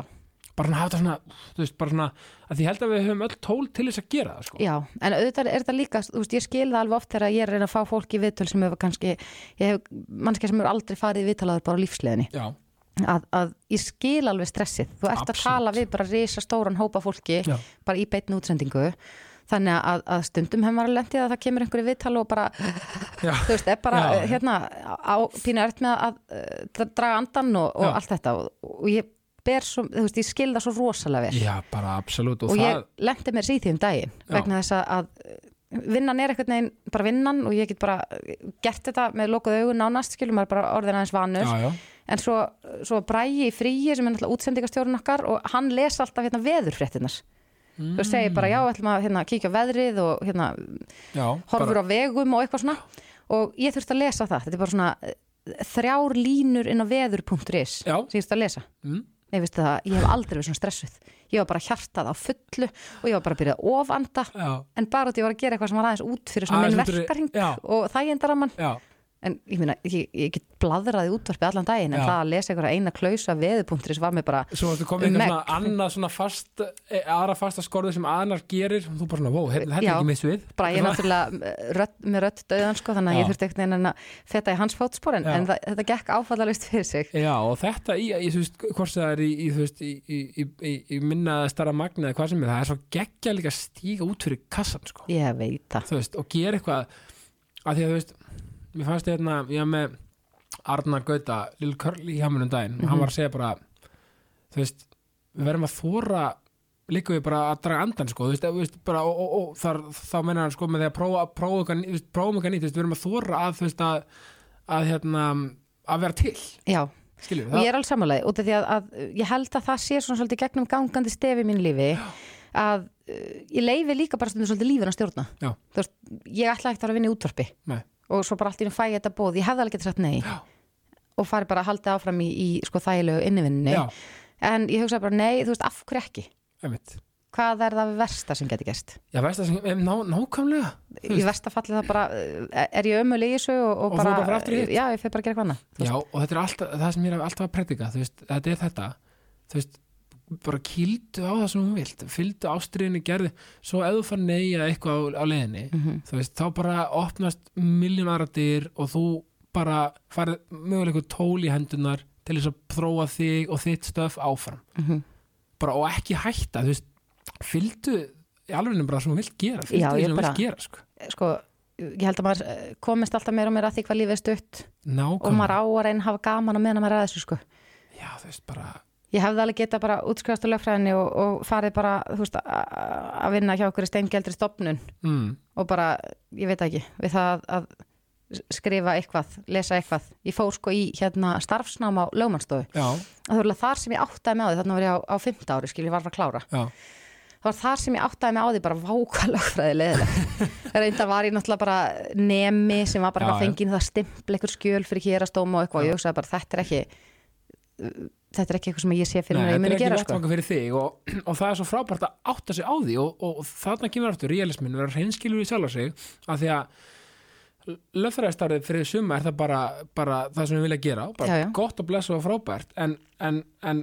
bara svona hafa þetta svona, þú veist, bara svona að því held að við höfum öll tól til þess að gera það sko. já, en auðvitað er þetta líka þú veist, ég skil það alveg oft þegar ég er að reyna að fá fólk í viðtöl sem hefur kannski ég hef mannskja sem hefur aldrei farið í viðtalaður bara á lífsleðinni já, að, að ég skil alveg stressið þú ert að Absolutt. tala við bara risa stóran hópa fólki Já. bara í beitni útsendingu þannig að, að stundum hefur maður lendið að það kemur einhverju viðtal og bara Já. þú veist, er bara Já. hérna á pínu ert með að, að draga andan og, og allt þetta og, og ég ber svo, þú veist, ég skil það svo rosalega vel. Já, bara absolutt og, og það, ég lendi mér síð því um daginn vegna þess að, að vinnan er einhvern veginn bara vinnan og ég get bara gert þetta með lokuð augun nánast skilur maður bara orðin aðeins vanur. Já, en svo, svo brægi í fríi sem er náttúrulega útsendingastjórun okkar og hann les alltaf hérna veðurfréttinar þú segir bara já, ætlum að hérna, kíkja á veðrið og hérna, já, horfur á vegum og eitthvað svona. Og ég þurfti að lesa það, þetta er bara svona eh, þrjár línur inn á veður.is sem ég þurfti að lesa. Mm, veistu það, ég hef aldrei verið svona stressuð. Ég var bara hjartað á fullu og ég var bara að byrja að ofanda. Já, en bara út ég var að gera eitthvað sem var aðeins út fyrir svona minn já. og þægindaraman já, en ég meina, ég, ég get bladraði útvarpi allan daginn en Já. það að lesa einhverja eina klausa veðupunkturis var mér bara svo ertu komið eitthvað Megn. svona annað svona fast, e, aðra fasta skorðu sem annar gerir og þú bara svona, wow, hérna, þetta Já. er ekki mitt svið bara ég er náttúrulega eh, rödd, með rödd döðan sko þannig að Já. ég þurfti einhvern veginn að feta í hans fótspor en, Já. en það, þetta gekk áfallalist fyrir sig Já, og þetta í, í þú veist, hvort það er í, í, þú veist, í, í, í, í, í minna eða starra magna eða hvað sem er, það er svo geggja líka að stíga út fyrir kassan, sko, ég veit það þú veist, og gera eitthvað að því að, þú veist, mér fannst hérna, ég haf með Arna Gauta, Lil Curly hjá mér um daginn, og hann var að segja bara, þú veist, við verðum að þóra líka við bara að draga andan, sko, þú veist, bara, og, og, og þar, þá menna hann, sko, með því að prófa, prófa prófum eitthvað nýtt, þú veist, við verðum að þóra að, þú veist, að, að, hérna, að vera til, já, skilur og ég er alveg samanlega út af því að, að ég held að það sé svona svolítið gegnum gangandi stefi í mínu lífi að uh, ég leifi líka bara stundum svolítið lífin að stjórna. Veist, ég ætla ekkert að fara að vinna í útvarpi. Nei. Og svo bara allt í einu fæ ég þetta bóð ég hefði alveg getið sagt nei. Já. og fari bara að halda áfram í, í sko þægilegu innivinninni Já, en ég hugsa bara nei, þú veist, af hverju ekki? Einmitt. hvað er það versta sem geti gæst Já, veist það sem, em, ná, nákvæmlega. Í versta falli það bara uh, er ég ömuleg í þessu og, og, Og bara, bara já, ég fer bara að gera hvað annað Já, og þetta er alltaf, það sem ég er alltaf að predika, þú veist, þetta er þetta, þú veist, bara kýldu á það sem hún vilt, fylgdu ástriðinni gerði, svo ef þú far að eitthvað á, á leiðinni, Mhm. þú veist, þá bara opnast miljón aðra dyr og þú bara farið eitthvað tól í hendunar til þess að þróa þig og þitt stöf áfram. Mhm. Bara og ekki hætta, þú veist, fylgdu í alveg bara sem þú vilt gera, fylgdu því sem bara- vilt gera, sko. sko, ég held að maður eh, komist alltaf meira og meira að því hvað lífið er stutt og Nákvæmlega. maður á að reyna að hafa gaman að meðan maður er að þessu sko. Já, þú veist, bara, ég hefði alveg geta bara útskrifast á lögfræðinni og, og farið bara þú veist, að vinna hjá okkur í steingeldri stopnun mm, og bara, ég veit ekki við það að skrifa eitthvað, lesa eitthvað. Ég fór sko í hérna starfsnám á lögmannstofu já, það var þar sem ég áttaði með á því þannig var ég á, á fymta ári, skil, ég var að að klára. Já, það var þar sem ég áttaði með á því bara váka lögfræði leðilegt [laughs] reynda var ég náttúrulega bara nemi sem var bara Já, fengið það stimpl eitthvað skjöl fyrir hérastóma og eitthvað. Og ég hugsaði bara þetta er ekki þetta er ekki eitthvað sem ég sé fyrir mér að ég muni er gera sko. vettvanga fyrir þig og, og það er svo frábært að átta sig á því og, og, og þarna kemur aftur realismin vera hreinskilur í sjálf sig af því að löffræðistarðið fyrir suma er það bara, bara það sem við vilja gera bara Já, já. gott og blessa og frábært en, en, en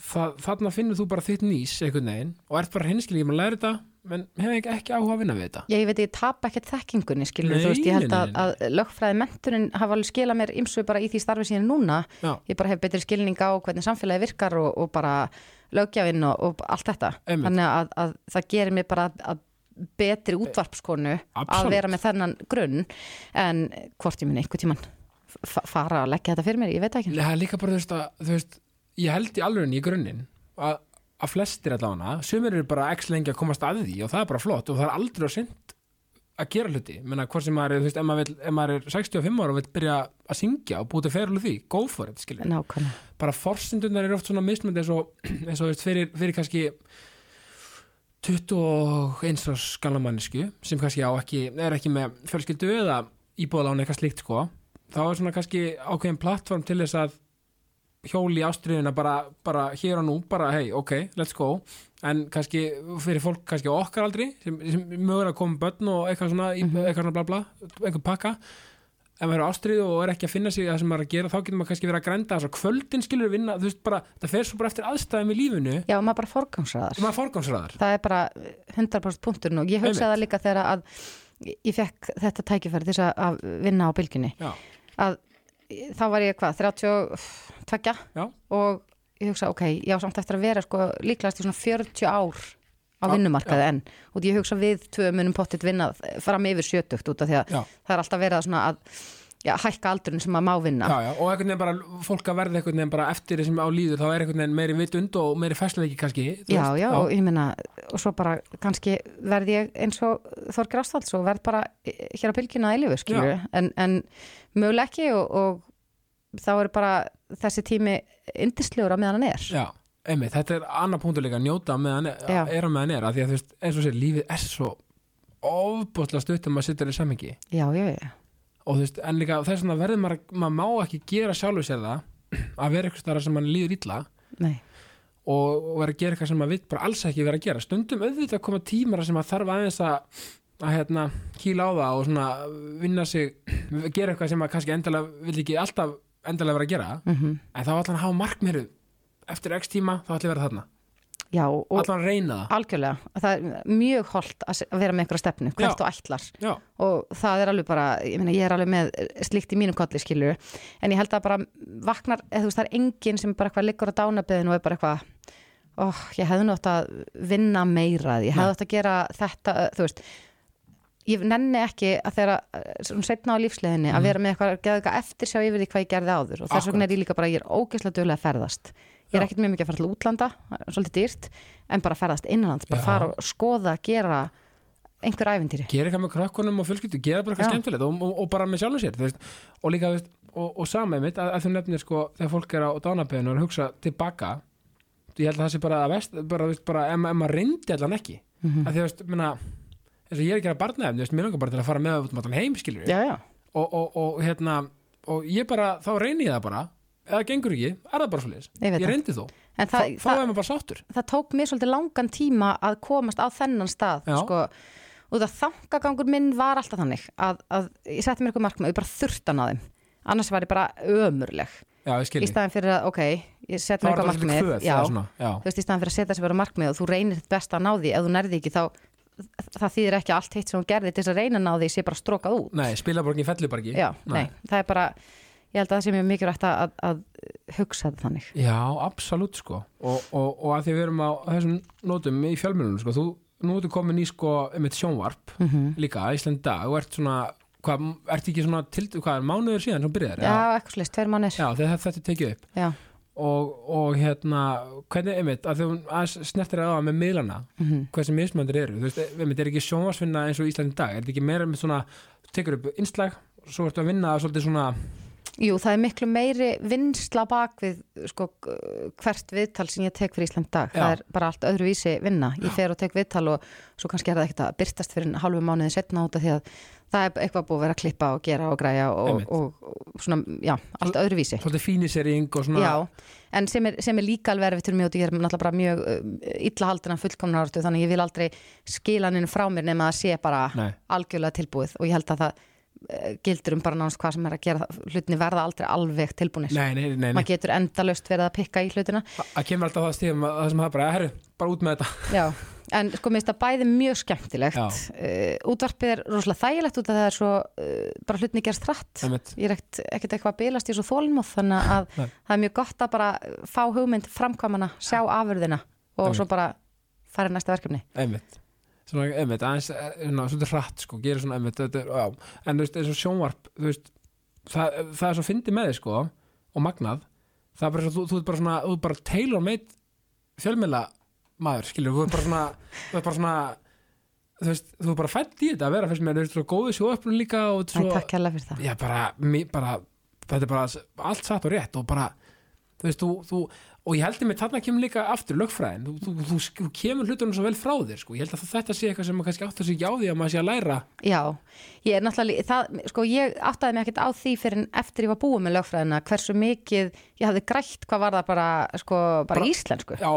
það, þarna finnur þú bara þitt nýs einhvern veginn og ert bara hreinskilur, ég maður læri þetta men hef ekki, ekki áhuga að vinna við þetta Já, ég veit, ég tap ekkert þekkingunni, skilur, Nei, þú veist, ég held að, að lögfræði mentunin hafa alveg skilað mér ymsu bara í því starfi síðan núna. Já. Ég bara hef betri skilning á hvernig samfélagi virkar og, og bara lögjafinn og, og allt þetta. Einmitt. Þannig að, að það gerir mér bara að, að betri útvarpskonu að Absolutt. vera með þennan grunn en hvort ég minn einhver tíman fara að leggja þetta fyrir mér, ég veit ekki. Að, ég held í alveg í grunninn að, að flestir allavega, sumir eru bara x lengi að komast að því og það er bara flott og það er aldrei að sent að gera hluti menna hvort sem maður er, þú veist, ef maður, vill, ef maður er 65 ára og vil byrja að syngja og búið til ferlu því, go for it, skilur Nákvæmlega. bara forsendunar eru oft svona mismöndi eins og, [clears throat] eins og fyrir, fyrir kannski 21 árs skala mannesku sem kannski á ekki, er ekki með fjölskyldu eða íbúðalána eitthvað slíkt sko þá er svona kannski ákveðin plattform til þess að hjóli ástriðuna bara, bara hér og nú, bara hei, ok, let's go. En kannski fyrir fólk kannski okkar aldri sem, sem mögur að koma börn og eitthvað svona, mm eitthvað svona bla bla einhver pakka. Ef maður er ástriðu og er ekki að finna sig það sem maður er að gera, þá getur maður kannski verið að grænda þess að kvöldin skilur vinna, þú veist bara það fer svo bara eftir aðstæðum í lífinu. Já, maður bara forgangsraðar. það er bara 100% punkturinn og ég hugsaði það líka þegar að ég fekk þetta tækifæri þess að- að vinna á bylginni að þá var ég hvað, 32 Já. og ég hugsa ok, ég á samt eftir að vera sko líklegast í svona 40 ár á vinnumarkaði enn og ég hugsa við tvö munum pottit vinna fram yfir 70 út af því að Já. það er alltaf verið að já, hækka aldurinn sem að má vinna. Já, og einhvern veginn bara fólk að verða einhvern veginn bara eftir þessum á líður þá er einhvern veginn meiri vitund og meiri fæsleiki kannski Já, já, og ég meina, og svo bara kannski verð ég eins og Þorgir Ástvalds og verð bara hér á bylgina að skilju, en, en möguleg ekki og, og þá er bara þessi tími yndislegur á meðan hann er. já, einmitt, þetta er annar punktur líka njóta meðan Já. er að meðan er að því að þú veist, eins og sér, lífið er svo ofbúðslega stutt um að sitja í samhengi já, já, já, og þú veist, en líka þess vegna verður maður, maður má ekki gera sjálfur sér það [clears throat] að vera eitthvað stara sem mann líður illa nei, og, og vera að gera eitthvað sem maður vill bara alls ekki vera að gera stundum auðvitað koma tímar sem maður þarf aðeins að, að hérna, kýla á það og svona vinna sig gera eitthvað sem maður kannski endalega vill ekki alltaf endalega vera að gera mm en þá ætla hann að hafa markmiru eftir x tíma þá ætla ég að vera þarna. Já og ætla hann að reyna það? Algjörlega, það er mjög holdt að vera með einhverja stefnu, hvert Já. þú ætlar. Já, og það er alveg bara, ég meina ég er alveg með slíkt í mínum kolli skilur en ég held að bara vaknar, eða þú veist það er enginn sem bara eitthvað liggur á dánabeðinu og er bara eitthvað oh, ég hefði nú átt að vinna meira ég hefði Nei. átt að gera þetta, þú veist ég nenni ekki að þeirra svona setna á lífsleðinni að Mhm. vera með eitthvað, geða eitthvað eftir sjá yfir því hvað ég gerði áður. Og þess vegna er ég líka bara, ég er ógeðslega duglega að ferðast. Ég er ekkert mjög mikið að fara til útlanda svolítið dýrt, en bara ferðast innanlands bara Já. fara og skoða, gera einhver ævintýri. Gera eitthvað með krökkunum og fjölskyldu gera bara eitthvað skemmtilegt og, og, og bara með sjálfum sér þú veist, og líka, veist, og, og sama einmitt að, að þú nefnir sko, þegar fólk er á dánabeðinu og að hugsa tilbaka ég held að það sé bara að vest bara, veist, bara ma- ef maður reyndi allan ekki. Mm að því, veist, minna eins og ég er ekki að barnaefni, þú veist, mér langar bara til að fara með út um heim, skilur já, og, og, og hérna, og ég bara þá reyni ég það bara, það gengur ekki er það bara svo Ég ég reyndi þó, en þá, er maður bara sáttur. það tók mér svolítið langan tíma að komast á þennan stað sko, og það þangagangur minn var alltaf þannig að, að ég setti mér eitthvað markmið og ég bara þurftan á þeim. Annars var ég bara ömurleg. Já, ég í staðin fyrir að, ok, ég set þá mér eitthvað svolítið markmið. kvöð já, eða já, þú veist, í staðin fyrir að setja sér bara markmið og þú reynir þitt besta að ná því, ef þú nærði ekki þá það þýðir ekki allt hitt sem hún gerði til þess að reyna að ná því sé bara strókað út nei, spilaborgin ekki já, Nei. nei, það er bara ég held að það sé mjög mikilvægt að, að, að hugsa þetta þannig Já, absolutt sko og, og, og að því við erum á þessum nótum í fjölmjölunum sko, þú, nú ertu komin í sko um eitt sjónvarp mm -hmm. líka, Ísland dag og ert svona, hvað, ert ekki svona til, hvað er mánuður síðan sem byrjar? já, eitthvað slist, tveir mannir Já, þetta tekið upp já. Og, og hérna, hvernig, einmitt, að þú snertir á það með miðlana Mm hversu mismöndir eru, þú veist, einmitt, er ekki sjónvarsvinna eins og Ísland dag, er þetta ekki meira með svona, tekur upp innslag svo ertu að vinna svolítið svona Jú, það er miklu meiri vinsla bak við sko, hvert viðtal sem ég tek fyrir Ísland dag. Já. Það er bara allt öðruvísi vinna. Ég fer og tek viðtal og svo kannski er það ekkert að byrtast fyrir halvu mánuði setna út af því að það er eitthvað búið að vera að klippa og gera og græja og, og, og svona, já, allt öðruvísi. svolítið fínisering og svona Já, en sem er, sem er líka alveg erfitt fyrir mig og ég er náttúrulega bara mjög uh, illa haldina fullkomna áratu þannig ég vil aldrei skila hann frá mér nema að sé bara Nei. algjörlega tilbúið og ég held að það gildur um bara náttúrulega hvað sem er að gera hlutinni verða aldrei alveg tilbúinir Nei, nei, nei, nei. maður getur endalaust verið að pikka í hlutina. Það kemur alltaf það stíðum að það sem það bara, herru, bara út með þetta. Já, en sko minnst að bæði mjög skemmtilegt. Uh, útvarpið er rosalega þægilegt út af það er svo uh, bara hlutinni gerst Einmitt. ég er ekkert, eitthvað að bilast í svo þólmóð þannig að Nei. það er mjög gott að bara fá hugmynd framkvæmana, sjá afurðina og Einmitt. svo bara fara í næsta verkefni. Einmitt svona einmitt, aðeins, eh, svona, svolítið hratt sko, gerir svona einmitt, þetta er, já. En þú veist, eins og sjónvarp, þú veist það, það er svo fyndið með þig sko og magnað, það er bara svo, þú, þú ert bara svona, þú ert bara tailor made fjölmjöla maður, skilur, þú ert bara svona þú ert bara svona þú veist, þú ert bara fætt í þetta að vera fyrst með, þú veist, svo góðu sjóðöfnum líka og svo, takk hérlega fyrir það. Já, bara, mi, bara þetta er bara allt satt og rétt og bara, þú veist, þú, þú og ég held að mér þarna kemur líka aftur lögfræðin, þú, þú, þú, þú kemur hlutunum svo vel frá þér, sko, ég held að þetta sé eitthvað sem maður kannski áttur sig ekki á því að maður sé að læra. Já, ég er náttúrulega, það, sko ég áttaði mig ekkert á því fyrir en eftir ég var búið með lögfræðina hversu mikið ég hafði grætt hvað var það bara, sko, bara, Bara- íslensku. Já,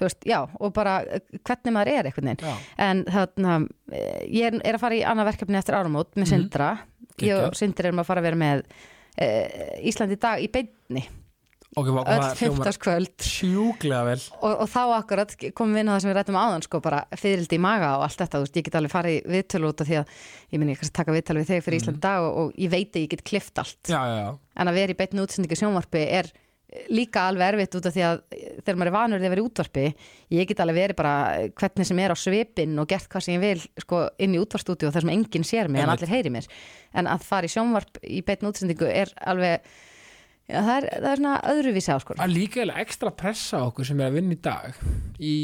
þú veist, já, og bara eh, hvernig maður er já, en þarna eh, ég er, er að fara í annað verkefni eftir áramót með Sindra, ég Geggjað. og Sindri erum að fara að vera með uh, Íslandi í dag í beinni, ok, var, öll það hljómar 15. kvöld sjúklega vel. Og, og þá akkurat komum við inn á það sem við rættum áðan sko bara fyririldi í maga og allt þetta þú veist, ég get alveg farið viðtölu út af því að ég minn ég kannski taka viðtölu við þig fyrir Ísland dag og, og ég veit að ég get klift allt. Já, já, já, en að vera í beitni útsendingu sjónvarpi er líka alveg erfitt út af því að þegar maður er vanur að vera í útvarpi ég get alveg verið bara hvernig sem er á svipin og gert hvað sem ég vil sko, inn í útvarstúdíu þar sem enginn sér mig en allir heyri mér. En að fara í sjónvarp í beitni útsendingu er alveg já, það, er, það er svona öðruvísi áskur að líka eiginlega ekstra pressa okkur sem er að vinna í dag í,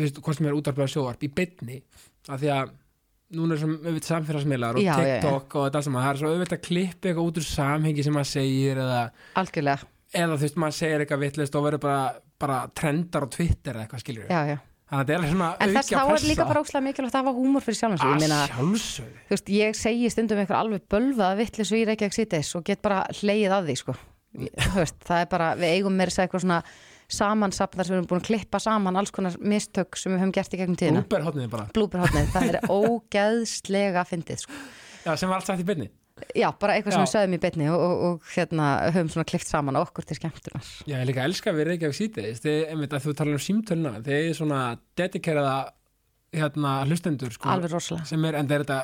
veist, hvort sem er útvarplega sjóvarp í bytni, af því að núna er sem auðvitað samfélagsmiðlar og Já, já, já. TikTok og þetta sem að það er svo auðvitað að klippa eitthvað út úr samhengi sem maður segir eða, algjörlega eða þú veist maður segir eitthvað vittlist og verður bara bara trendar á Twitter eða eitthvað skilur já, já. þannig að þetta er svona En þess aukja þá er líka bara óslega mikilvægt að hafa húmor fyrir. Ég að meina, sjálfsögðu þú veist, ég segi stundum eitthvað alveg bölvað vittlis við Reykjavík síðdeis og get bara hleyið að því, sko. Veist, það er bara, við eigum segja eitthvað svona samansapnar sem við erum búin að klippa saman alls konar mistök sem við höfum gert í gegnum tíðina. Úberhotnið bara, Blúberhotnið, það er [laughs] ógeðslega fyndið, sko. já, sem var allt sagt í byrni Já, bara eitthvað sem við sögðum í beinni og, og, og hérna höfum svona klift saman okkur til skemmtunar. Já, ég líka elska við Reykjavík síðdeis þegar þú talar um símtöluna þegar ég er svona dedikeraða hérna hlustendur sko, Alveg rosalega. en það er þetta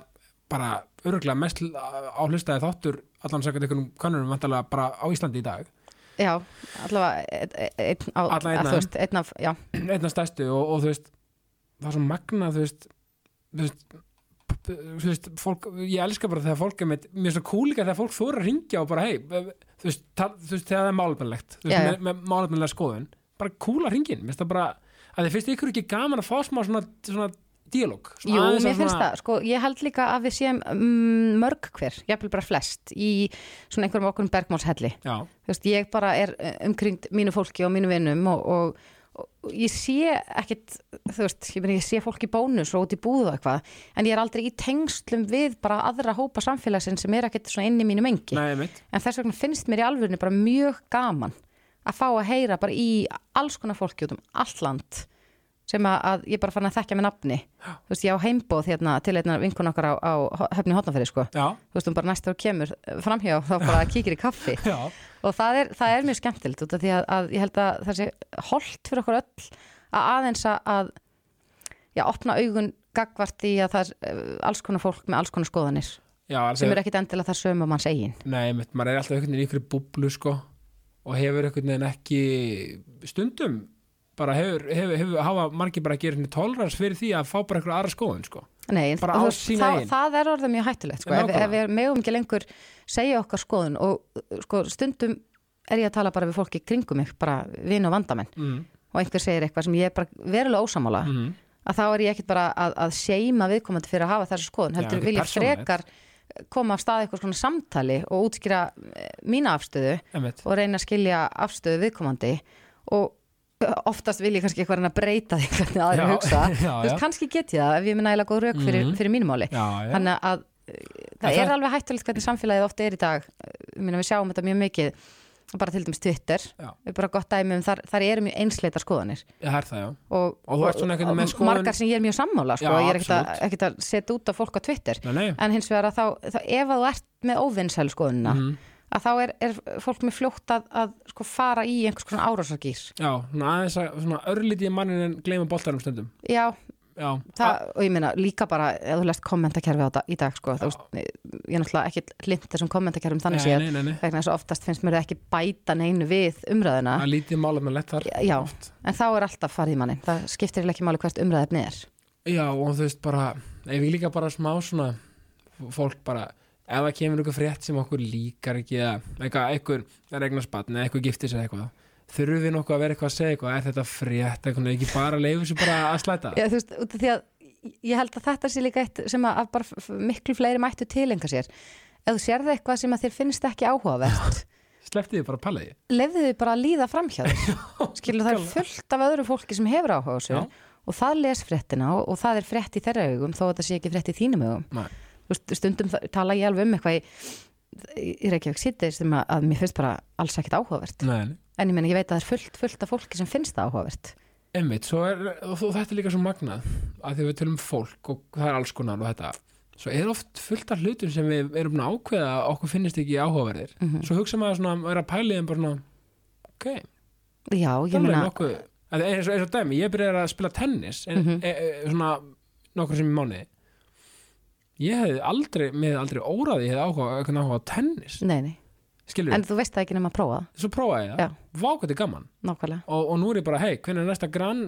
bara öruglega mest á hlustaði þáttur allan sækert einhvernum kannurum vantarlega bara á Íslandi í dag. Já, allavega einn ein, á, Alla einn að, af þú veist, einn af, já, [clears throat] einna stærstu og, og þú veist það er svo magna þú veist þú veist, þú veist fólk, ég elska bara þegar fólk er með mér er svo cool líka þegar fólk þóra að ringja og bara hei, þú veist, þú þegar það er málefnilegt þú veist, Já, já. með, með málefnilega skoðun bara að ringin, mér finnst það bara að þið finnst ykkur ekki gaman að fá smá svona, svona díalóg Jú, mér finnst það, sko, ég held líka að við séum mm, mörg hver, jafnvel bara flest í svona einhverjum okkur bergmálshelli. Þú veist, ég bara er eh, umkringt mínu fólki og mínu vinnum og, og, og ég sé ekkit, þú veist, ég, meni, ég sé fólki bónus og út í búðu og eitthvað en ég er aldrei í tengslum við bara aðra hópa samfélagsinn sem er ekkit svona inn í mínu mengi. Nei, en þess vegna finnst mér í alvörinu bara mjög gaman að fá að heyra bara í alls konar fólki út um allt land sem að, ég bara fann að þekkja með nafni. Þú veist, ég á heimbóð hérna til einna vinkun okkar á, á höfni hotnafyrir sko. Já, þú veist, hún bara næstur og kemur framhjá þá bara kíkir í kaffi. [laughs] Já, og það er, það er mjög skemmtilegt út af því að, að ég held að það sé holdt fyrir okkur öll að aðeins að- já, opna augun gagvart í að það er eh, alls konar fólk með alls konar skoðanir. Já sem eru ekkit endilega það sömu manns eigin. Nei, maður er alltaf einhvern veginn í ykkur búblu sko og hefur einhvern veginn ekki stundum bara hefur, hefur, hefur hafa margir bara að gera hérna tolerans fyrir því að fá bara einhver aðra skoðun sko Nei, það, eigin. það er orðið mjög hættulegt sko. ef, ef við megum ekki lengur segja okkar skoðun og uh, sko, stundum er ég að tala bara við fólki kringum mig, bara vin og vandamenn mm. og einhver segir eitthvað sem ég er bara verulega ósamála Mm. að þá er ég ekkit bara að, að seima viðkomandi fyrir að hafa þessu skoðun, heldur ekkert vil ég frekar koma af stað eitthvað svona samtali og útskýra eh, mína afstöðu og reyna að skilja afstöðu viðkomandi og oftast vil ég kannski eitthvað reyna að breyta því hvernig aðri Já, hugsa. [laughs] Já, já. kannski get ég það ef ég minna eiginlega góð rauk fyrir, Mhm. fyrir mínu máli. Já, já, þannig að það En er það- alveg hættulegt hvernig samfélagið oft er í dag. Meina, við sjáum þetta mjög mikið bara til dæmis Twitter. Við bara gott dæmi um þar, þar eru mjög einsleita skoðanir. Það er og, Og með skoðun- margar sem ég er mjög sammála sko, Já, ég er ekkert að, setja út á fólk á Twitter. Nei, nei, en hins vegar að þá, þá ef að þú ert með óvinnsælu skoðunina Mhm. Að þá er, er fólk með fljótt að, að sko, fara í einhvers konar árásargýr já, aðeins að svona örlítið mannin en gleyma boltarum stundum. Já, Já, það, og ég meina líka bara ef þú lest kommentakerfi á þetta í dag sko, veist, ég er náttúrulega ekki hlind þessum kommentakerfum þannig nei, séð nei, nei, vegna þess að oftast finnst mér ekki bæta neinu við umræðuna. Það lítið málum með lett þar já, oft. en þá er alltaf farið í mannin það skiptir ekki máli hvert umræðefni er. Já, og þú veist bara ef við líka bara smá svona fólk bara, ef það kemur einhver frétt sem okkur líkar ekki eða eitthvað, einhver er eignar spann eða eitthvað giftir sig eitthvað þurfum við nokkuð að vera eitthvað að segja eitthvað? Er þetta frétt, eitthvað, ekki bara leifu sér bara að slæta? Já, þú veist, út af því að ég held að þetta sé líka eitt sem að, að bara miklu fleiri mættu tilenga sér. Ef þú sérði eitthvað sem að þér finnst ekki áhugavert sleppti þið bara palliði lefðu þið bara að líða framhjá þér. [laughs] Skilur það er fullt af öðru fólki sem hefur áhuga og það les fréttina og, og það er frétt í þeirra ekki veist, stundum tala ég alveg um eitthvað í, í Reykjavík sýttir sem að, að mér finnst bara alls ekkit áhugavert. Nei, en ég meina ég veit að það er fullt, fullt af fólki sem finnst það áhugavert. Er, og þetta er líka svo magnað að því við tölum um fólk og það er alls konar og þetta, svo er oft fullt af hlutum sem við erum ákveða að okkur finnist ekki áhugaverðir, Mhm. svo hugsa maður svona að vera að pæli þeim bara svona ok, Já, ég er meina nokkuð eins, og, dæmi, ég byrjaði að spila tennis en, Mhm. e, e, svona nokkur sem í mánuði ég hefði aldrei, með aldrei óraði ég hefði áhuga, áhuga tennis. Nei, nei, en þú veist það ekki nema að prófa svo prófaði ég það. Vá hvað þetta er gaman. Nákvæmlega. Og, og nú er ég bara, hei, hvernig er næsta gran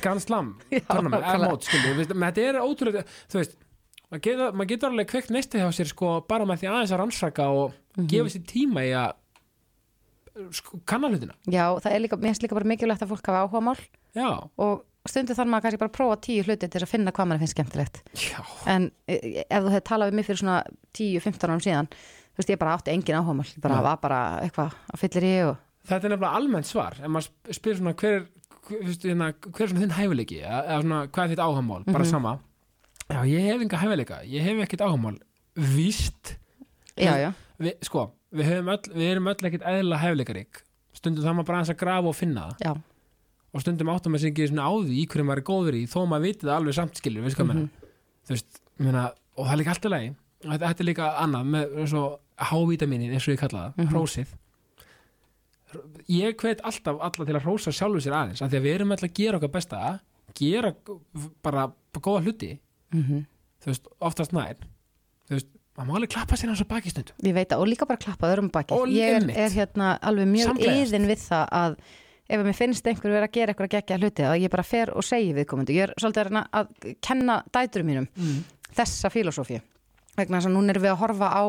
gran slam [laughs] þetta er ótrúlega þú veist, maður getur, maður getur alveg kveikt neisti hjá sér sko bara með því aðeins að rannsaka og Mhm. gefa sér tíma í að sko, kanna hlutina. Já, það er líka, mér finnst líka bara mikilvægt að fólk hafa áhuga mál já, og stundu þarf maður kannski bara að prófa tíu hluti til að finna hvað maður finnst skemmtilegt. Já, en eh, ef þú hefði talað við mig fyrir svona 10-15 árum síðan þú veist ég bara átti engin áhuga mál ég bara Nei. var bara eitthvað að fyllir í og þetta er nefnilega almennt svar. En maður sp- spyr svona hver, er- hver, hérna, hver er svona þinn hæfileiki? Eða svona hvað er þitt áhamál, bara Mhm. sama. Já, ég hef enga hæfileika, ég hef ekkert áhamál víst. Já, já, við, sko, við, öll, við erum öll ekkert eðla hæfileikarík. Stundum það maður bara að grafa og finna það og stundum áttum sig ekki svona á því í hverju maður er góður í þó maður viti það alveg samt skilur mm þú veist, meina, og það er líka allt í lagi þetta, þetta er líka annað með hávítaminin eins og ég kalla það, Mhm. hrósið. Ég hvet alltaf alla til að hrósa sjálfu sér aðeins af því að við erum alltaf að gera okkar besta gera bara, góða hluti. Mhm. Þú veist, oftast nær. Þú veist, maður má alveg klappa sér hans á baki stundum Ég veit að, og líka bara klappa öðrum baki. Og Ég er, er hérna alveg mjög yðin við það að ef mér finnst einhver vera að gera eitthvað að gegja hluti að ég bara fer og segi viðkomandi. Ég er svolítið að, að kenna dæturum mínum mm. þessa filosófíu. Vegna þess að núna erum við að horfa á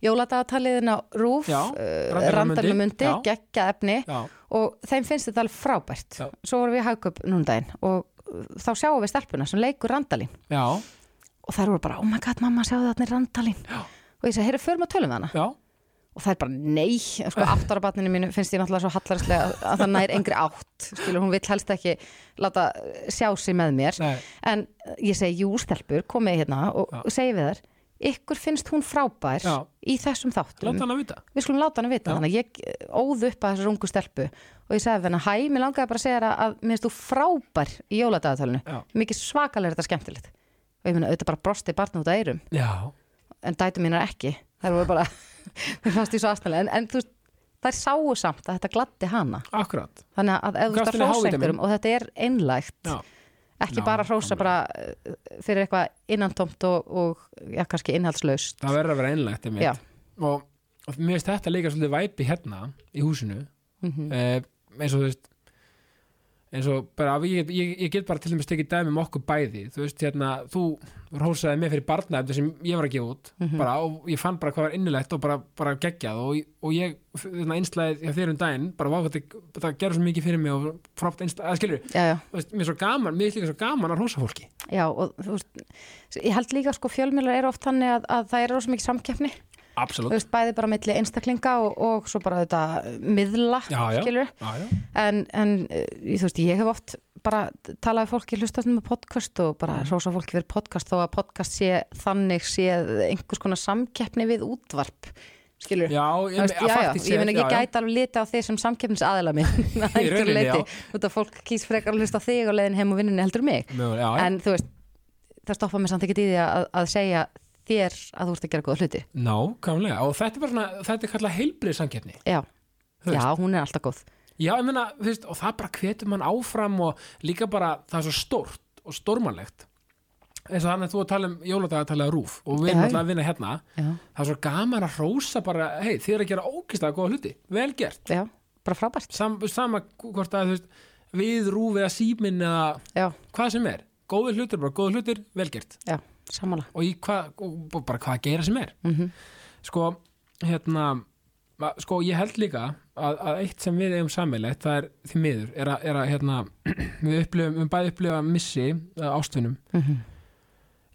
jóladagatalliðin á Rúf Já, Randalína Randalina Mundi, Mundi, já. geggja efni já, og þeim finnst þetta alveg frábært. Já. Svo vorum við í hagköp núna daginn og uh, þá sjáum við stelpuna sem leikur Randalín. Já, og þær voru bara, oh my god mamma sjáðu þarna er Randalín. Og ég segi, heyrðu, förum að tölum við hana. Já og það er bara nei, sko áttara barninu mínu finnst ég náttúrulega svo hallarislega að, að það nær engri átt, skilur, hún vill helst ekki láta sjá sig með mér. Nei, en ég segi, jú, stelpur komið hérna og Já. segi við þær ykkur finnst hún frábær Já. í þessum þáttum. Láta hann að vita. Við skulum láta hana vita, Já. þannig að ég óð upp að þessu rungu stelpu og ég sagði hana, hæ, mér langaði bara að segja þér að, að mér finnst þú frábær í jóladagatalinu. Mikið svakalega er þetta skemmtilegt. Og ég meina, auðvitað bara brosti barn út að eyrum. Já, en dætu mínar ekki. Þær voru bara, mér fannst því svo aðstæðlega en, en þú veist, þær sáu samt að þetta gladdi hana. Akkurat. Þannig að ef þú veist að einhverjum og þetta er einlægt Já, ekki Já, bara hrósa bara uh, fyrir eitthvað innantomt og, og já, kannski innhaldslaust. Það verður að vera einlægt og, og mér finnst þetta líka svolítið væpi hérna í húsinu. Mm eh, eins og þú veist eins og bara, ég, ég, ég get bara til dæmis tekið dæmi um okkur bæði, þú veist hérna þú rósaði mig fyrir barnaefni sem ég var að gefa út, Mhm. bara, og ég fann bara hvað var innilegt og bara, bara geggjað og, og ég, hérna, einslæðið hjá þér um daginn bara, þetta, það gerur svo mikið fyrir mig og frátt einslæðið, skilur, já, já, veist, mér er svo gaman mér er líka svo gaman að rósa fólki. Já og þú veist ég held líka sko fjölmjölar eru oft þannig að, að það er rosa mikið samkeppni þú absolutt, veist bæði bara milli einstaklinga og, og svo bara þetta miðla Já, já. skilur já, en, en eh, þú veist ég hef oft bara talað við fólki hlustast með podcast og bara Mhm. rósa fólki fyrir podcast þó að podcast sé þannig sé einhvers konar samkeppni við útvarp skilur já, ég, veist, já, já, ég ég já. gæti alveg liti á þig sem samkeppnis aðila minn [laughs] að leiti, já. út af fólk kýs frekar að hlusta þig og leiðin heim og vinnunni heldur mig já. en þú veist, það stoppa mér samt ekki í því að, að segja þér að þú ert að gera góða hluti Nákvæmlega, og þetta er bara svona, þetta er kallað heilbrið samkeppni. já, já, hún er alltaf góð Já, ég meina, þú veist, og það bara hvetur mann áfram og líka bara, það er svo stórt og stórmannlegt. Eins og þannig að þú að tala um jóladagatallega rúf og við erum alltaf að vinna hérna. já, Það er svo gaman að hrósa bara, hei, þið er að gera ógislega góða hluti, vel gert. já, bara frábært Sam, sama hvort að, þú veist, við rúf eða síminn eða já, hvað sem er. Góðir hlutir, bara góðir hlutir, vel gert. já, sammála Og og bara hvað gera sem er. mm sko, hérna sko, ég held líka að, að eitt sem við eigum sammeilegt, það er því miður, er að, er að hérna, [clears throat] við upplifum, við bæði upplifa missi ástvinum.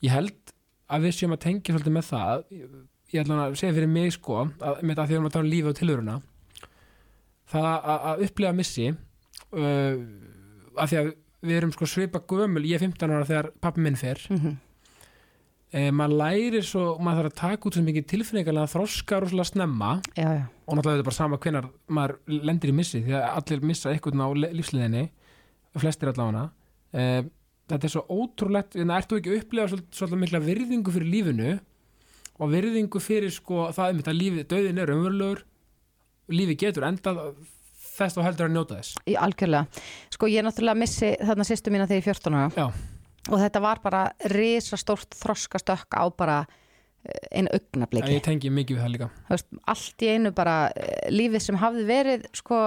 Ég held að við séum að tengja svolítið með það, ég, ætla að segja fyrir mig sko, að, með það því að við erum að tala um lífi og tilhöruna, það að, að upplifa missi, uh, að því að við erum sko svipa gömul, ég er 15 ára þegar pappi minn fer, -hmm. eh, maður lærir svo, maður þarf að taka út svo mikið tilfinningarlega þroska rosalega snemma. Já, já, og náttúrulega þetta er bara sama hvenar maður lendir í missi því að allir missa einhvern á lífsliðinni flestir allavega. Eh, þetta er svo ótrúlegt en ertu ekki að upplega svolítið, svolítið mikla virðingu fyrir lífinu? Og virðingu fyrir sko það um þetta lífið, döðin er umverulegur lífið getur endað þess þá heldur að njóta þess. Í algjörlega. Sko ég náttúrulega missi þarna sýstu mína þegar ég er 14 ára. Og þetta var bara risastórt þroskastökk á bara eh, einu augnabliki ég tengi mikið við það líka. Veist, allt í einu bara eh, lífið sem hafði verið sko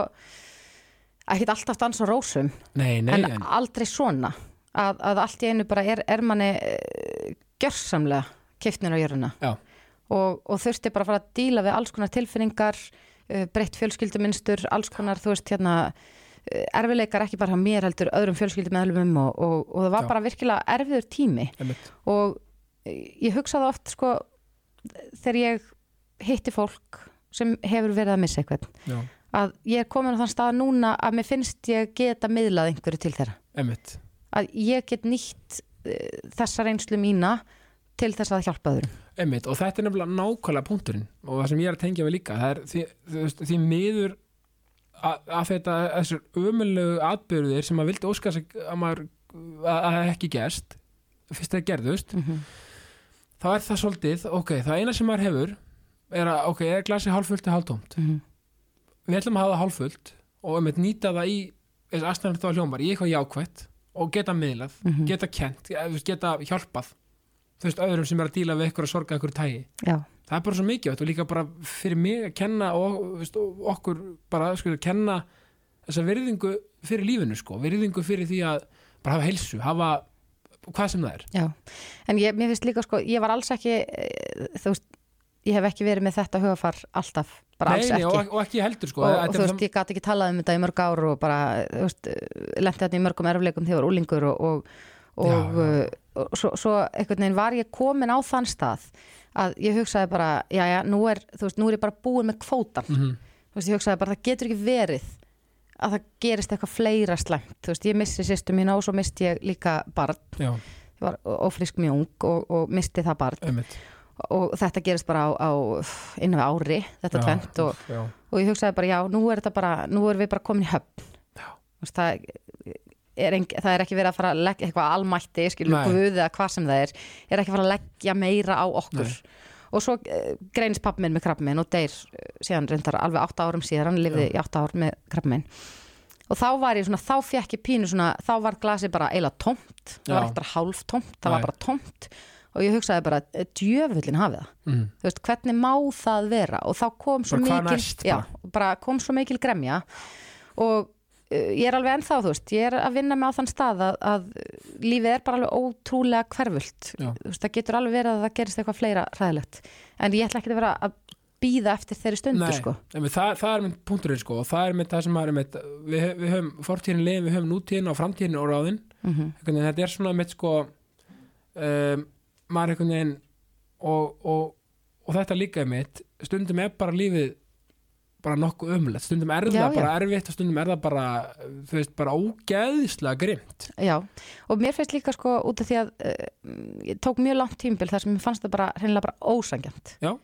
ekkert alltaf dans á rósum. Nei, nei, en, en, aldrei svona. Að, að allt í einu bara er, er manni uh, gjörsamlega kiftnir á jöruna og, og þurfti bara að fara að díla við alls konar tilfinningar breytt fjölskylduminstur, alls konar þú veist hérna uh, erfileikar ekki bara mér heldur öðrum fjölskyldumeðlumum og, og, og það var Já. bara virkilega erfiður tími einmitt. og ég hugsaði oft sko þegar ég hitti fólk sem hefur verið að missa eitthvað Já. að ég er komin á þann stað núna að mér finnst ég geta miðlað einhverju til þeirra Einmitt. að ég get nýtt þessa reynslu mína til þess að hjálpa öðrum Einmitt. og þetta er nefnilega nákvæmlega punkturinn og það sem ég er að tengja við líka er því, því miður að, að þetta þessar ömulegu atbyrðir sem maður vildi óska sig að maður að að ekki gerst fyrst það gerðust mm -hmm. þá er það svolítið, ok, það eina sem maður hefur er að, ok, er glasið hálffullt eða hálftómt Mhm. við ætlum að hafa það hálffullt og einmitt nýta það í þess aðstæðan þetta hljómar, í eitthvað jákvætt og geta miðlað, Mhm. geta kent geta hjálpað þú veist, öðrum sem er að díla við eitthvað að sorga eitthvað tægi Já, það er bara svo mikið og líka bara fyrir mig að kenna og veist, og okkur bara sko, að kenna þessa virðingu fyrir lífinu sko, virðingu fyrir því að bara hafa heilsu, hafa hvað sem það er. Já. En ég, mér finnst líka sko, ég var alls ekki eh, þú veist, ég hef ekki verið með þetta hugafar alltaf, bara alls Nei, nei, ekki. og, og ekki heldur sko. Og, þú veist, ég gat ekki talað um þetta í mörg ár og bara, þú veist, lendi þetta í mörgum erfleikum þegar úlingur og, og, Já, svo, svo einhvern veginn var ég komin á þann stað að ég hugsaði bara, já, já, nú er, veist, nú er ég bara búin með kvótan, Mhm. þú veist, ég hugsaði bara, það getur ekki verið að það gerist eitthvað fleira slæmt, þú veist, ég missi sýstu mína og svo misti ég líka barn, Já, ég var ófrisk mjög ung og, og misti það barn. Einmitt. Og þetta gerist bara á, á innan við ári, þetta Já, tvent og, og ég hugsaði bara, já, nú er þetta bara nú erum við bara komin í höfn. Það, er eng, það er ekki verið að fara að leggja eitthvað almætti skilur Nei. guð eða hvað sem það er er ekki að fara að leggja meira á okkur Nei. og svo uh, greinist pappi minn með krabbi minn og deyr uh, síðan reyndar alveg átta árum síðar hann lifði í átta ár með krabbi minn og þá var ég svona, þá fekk ég pínu svona þá var glasið bara eiginlega tómt það var Já. bara hálf tómt, það Nei. var bara tómt og ég hugsaði bara, djöfullin hafið það mm. þú veist, hvernig má það vera og þá kom svo mikil já, kom svo mikil gremja og ég er alveg ennþá, þú veist, ég er að vinna með á þann stað að, að lífið er bara alveg ótrúlega hverfult. Já. þú veist, það getur alveg verið að það gerist eitthvað fleira hræðilegt, en ég ætla ekki að vera að býða eftir þeirri stundu, Nei, sko. Einmitt, það, það er mynd punkturinn sko og það er mynd það sem er mynd við, við höfum fortíðin liðin, við höfum nútíðin og framtíðin og ráðin. Mm -hmm. þetta er svona mitt sko um, maður veginn og, og, og þetta líka mitt. Stundum er bara lífið bara nokkuð ömulegt, stundum er það bara erfitt og stundum er það bara þú veist, bara ógeðislega grimt. Já, og mér finnst líka sko út af því að uh, ég tók mjög langt tímbil þar sem ég fannst það bara hreinlega bara ósangjant Já.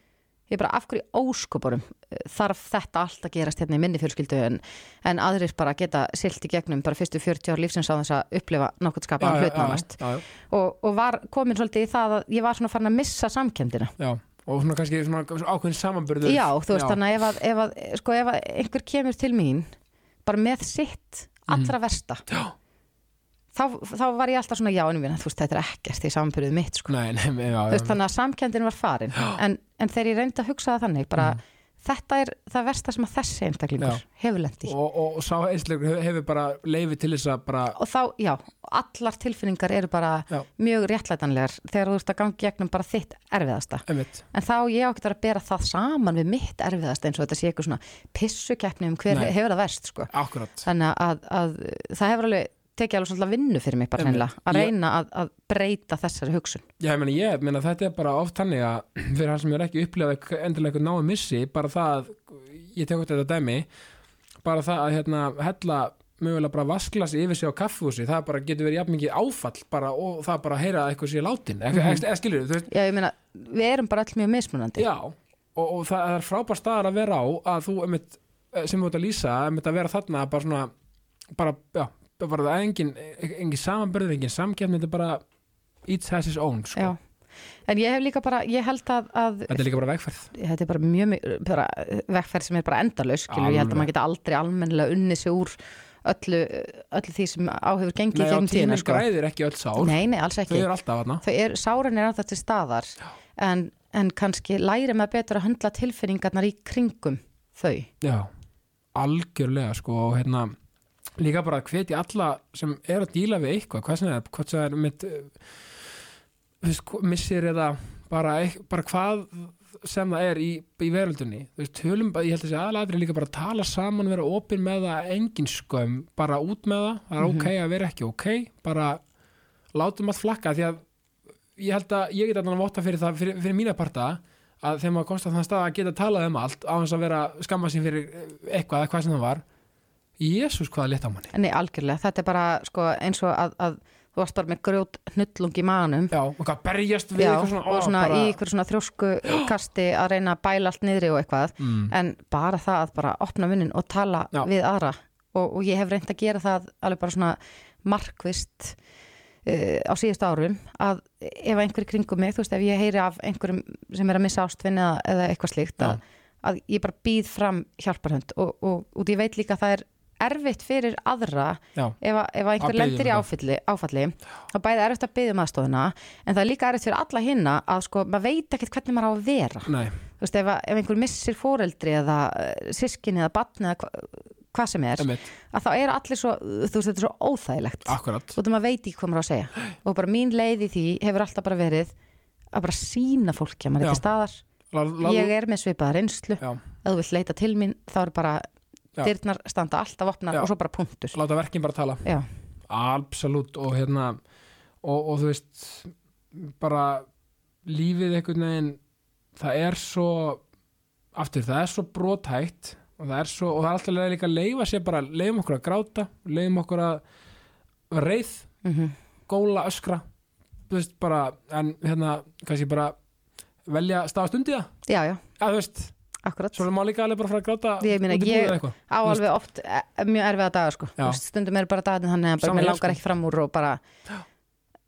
Ég bara af hverju óskopurum uh, þarf þetta allt að gerast hérna í minni fjölskyldu en, en aðrir bara geta silt í gegnum bara fyrstu 40 ár lífsins á þess að upplifa nokkuð skapaðan hlut nánast. já, já, og, og var komin svolítið í það að ég var svona farin að missa samkendina já, og svona kannski svona ákveðin samanburður Já, þú veist þannig ef, að, ef, að, sko, ef að einhver kemur til mín bara með sitt allra versta Mhm. Já. þá, þá var ég alltaf svona já, en þú veist, þetta er ekkert í samanbyrðið mitt sko. Nei, nei, já, Þú veist, já, þannig að samkendin var farin en, en þegar ég reyndi að hugsa það þannig bara, Mhm. Þetta er það versta sem að þessi einstaklingur Já. hefur lendi og, og, og, og sá einsleikur hefur, hefur bara leifi til þess að bara þá, já, allar tilfinningar eru bara Já. mjög réttlætanlegar þegar þú ert að gangi gegnum bara þitt erfiðasta einmitt, en þá ég á ekki að bera það saman við mitt erfiðasta eins og þetta sé eitthvað svona pissukeppni um hver Nei. hefur það verst sko. akkurat þannig að, að það hefur alveg tekið alveg svolítið vinnu fyrir mig bara hreinlega að Ég- reyna að, að breyta þessari hugsun Já, ég meina, ég meina þetta er bara oft þannig að [clears throat] fyrir hann sem er ekki upplifað endilega eitthvað náðu missi, bara það að ég tek út þetta dæmi bara það að hérna hella mögulega bara vasklasi yfir sig á kaffhúsi það bara getur verið jafn mikið áfall bara, og það bara heyra að eitthvað sé látin mm Mhm. -hmm. skilur þú veist, Já, ég meina, við erum bara öll mjög mismunandi já og, og það er frábær staðar að vera á að þú einmitt, eh, sem þú ert að lýsa einmitt að vera þarna bara svona bara, já, það er engin, engin samanbörður, engin samkefni þetta er bara each has his own sko. En ég hef líka bara, ég held að, að þetta er líka bara vegferð. Þetta er bara mjög bara vegferð sem er bara endalaus skilur, ég held að maður geta aldrei almennilega unnið sig úr öllu, öllu því sem áhefur gengið tíðina tíminn sko. græðir ekki öll sár. Nei, nei, alls ekki. Þau er, sárin er alltaf til staðar en, en kannski læri maður betur að höndla tilfinningarnar í kringum þau. Já, algjörlega sko og hérna líka bara að hvetja alla sem er að díla við eitthvað, hvað sem er, hvað sem er mitt hva- missir eða bara, bara hvað sem það er í, í veröldunni þú veist, tölum, ég held að þessi aðladri líka bara að tala saman, vera opinn með það engin skömm, bara út með það það er Mhm. ok að vera ekki ok bara látum allt flakka því að ég held að ég get að votta fyrir það fyrir, fyrir mína parta að þegar maður komst á þann stað að geta talað um allt á þess að vera skamma sín fyrir eitthvað eða hvað sem það var Jésús hvað létt á manni. Nei, algjörlega, þetta er bara sko, eins og að, að þú varst bara með grjót hnullung í maganum. Já, og hvað berjast við Já, eitthvað svona, og ó, svona bara, í einhver svona þrjósku kasti að reyna að bæla allt niðri og eitthvað. Mm, en bara það að bara opna munnin og tala Já. við aðra. Og, og ég hef reynd að gera það alveg bara svona markvist uh, á síðustu árum að ef einhver í kringum mig, þú veist, ef ég heyri af einhverjum sem er að missa ástfinn eða, eitthvað slíkt að, að ég bara býð fram hjálparhund og, og, og ég veit líka að það er erfitt fyrir aðra Já, ef, að- ef að einhver Að um lendir í þetta. áfalli, áfalli þá bæði erfitt að byggja um aðstofuna en það er líka erfitt fyrir alla hinna að sko, maður veit ekkert hvernig maður á að vera. Nei, þú veist, ef, að- ef einhver missir fóreldri eða sískinni eða batni eða hva, hvað sem er, emitt, að þá er allir svo þú veist, þetta er svo óþægilegt. Akkurat. Og maður veit ekki hvað maður á að segja. Og bara mín leið í því hefur alltaf bara verið að bara sína fólki að maður er ekki staðar. La, ég er með svipaða reynslu. Já, ef þú vilt leita til mín, þá er bara. Dyrnar standa alltaf opnar Já. og svo bara punktur. Láta verkin bara tala. Absolutt og hérna og, og þú veist bara lífið einhvern veginn það er svo aftur, það er svo brotætt og það er svo, og það er alltaf líka að leifa sér bara, leifum okkur að gráta leifum okkur að reið, mm góla, öskra veist bara, en hérna kannski bara velja staðast undir það, já, já, ja, þú veist akkurat. Svo er maður líka alveg bara að fara að gráta Ég meina, ég- búið eða eitthvað. á alveg oft e, mjög erfiða dagar sko. Veist, stundum er bara daginn þannig að mér langar sko. ekki fram úr og bara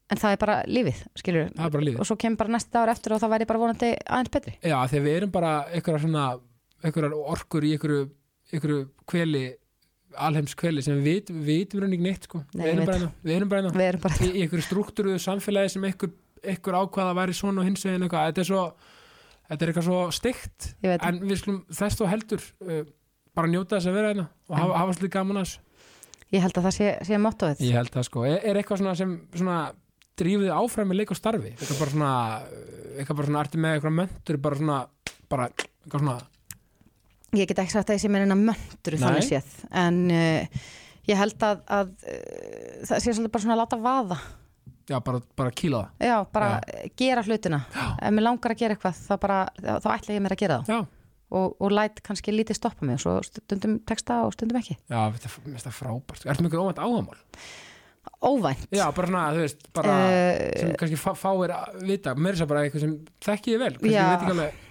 en það er bara lífið, skilur það er bara lífið. Og svo kemur bara næsta ár eftir og þá væri bara vonandi aðeins betri. Já, þegar við erum bara einhverjar orkur í einhverju, kveli alheims kveli sem við vitum, rauninni neitt sko. Nei, við, erum bara, hérna- við erum bara hérna við erum bara í, einhverju struktúruðu samfélagi sem einhver ákvaða væri svona og hins veginn eitthvað, þetta er svo þetta er eitthvað svo stygt en við skulum þess þó heldur uh, bara njóta þess að vera hérna og hafa, hafa svolítið gaman að þessu. Ég held að það sé, sé mottoið Ég held það sko, er, er eitthvað svona sem svona drífið áfram með leik og starfi? Eitthvað bara svona, eitthvað bara svona arti með eitthvað möntur, bara svona bara eitthvað svona? Ég get ekki sagt að ég sé mér eina möndru Nei. þannig séð. En uh, ég held að, að uh, það sé svolítið bara svona að láta vaða já, bara, bara kýla það. Já, bara gera hlutina. Já. ef mér langar að gera eitthvað þá, bara, þá ætla ég mér að gera það. Já, og, og læt kannski lítið stoppa mig og svo stundum texta og stundum ekki. Já, þetta er- finnst það frábært. Ertu með eitthvað óvænt áhamál? óvænt? Já, bara svona, þú veist, bara Eh, sem kannski fá, fáir að vita, mér er það bara eitthvað sem þekki ég vel, kannski Já. ég veit ekki alveg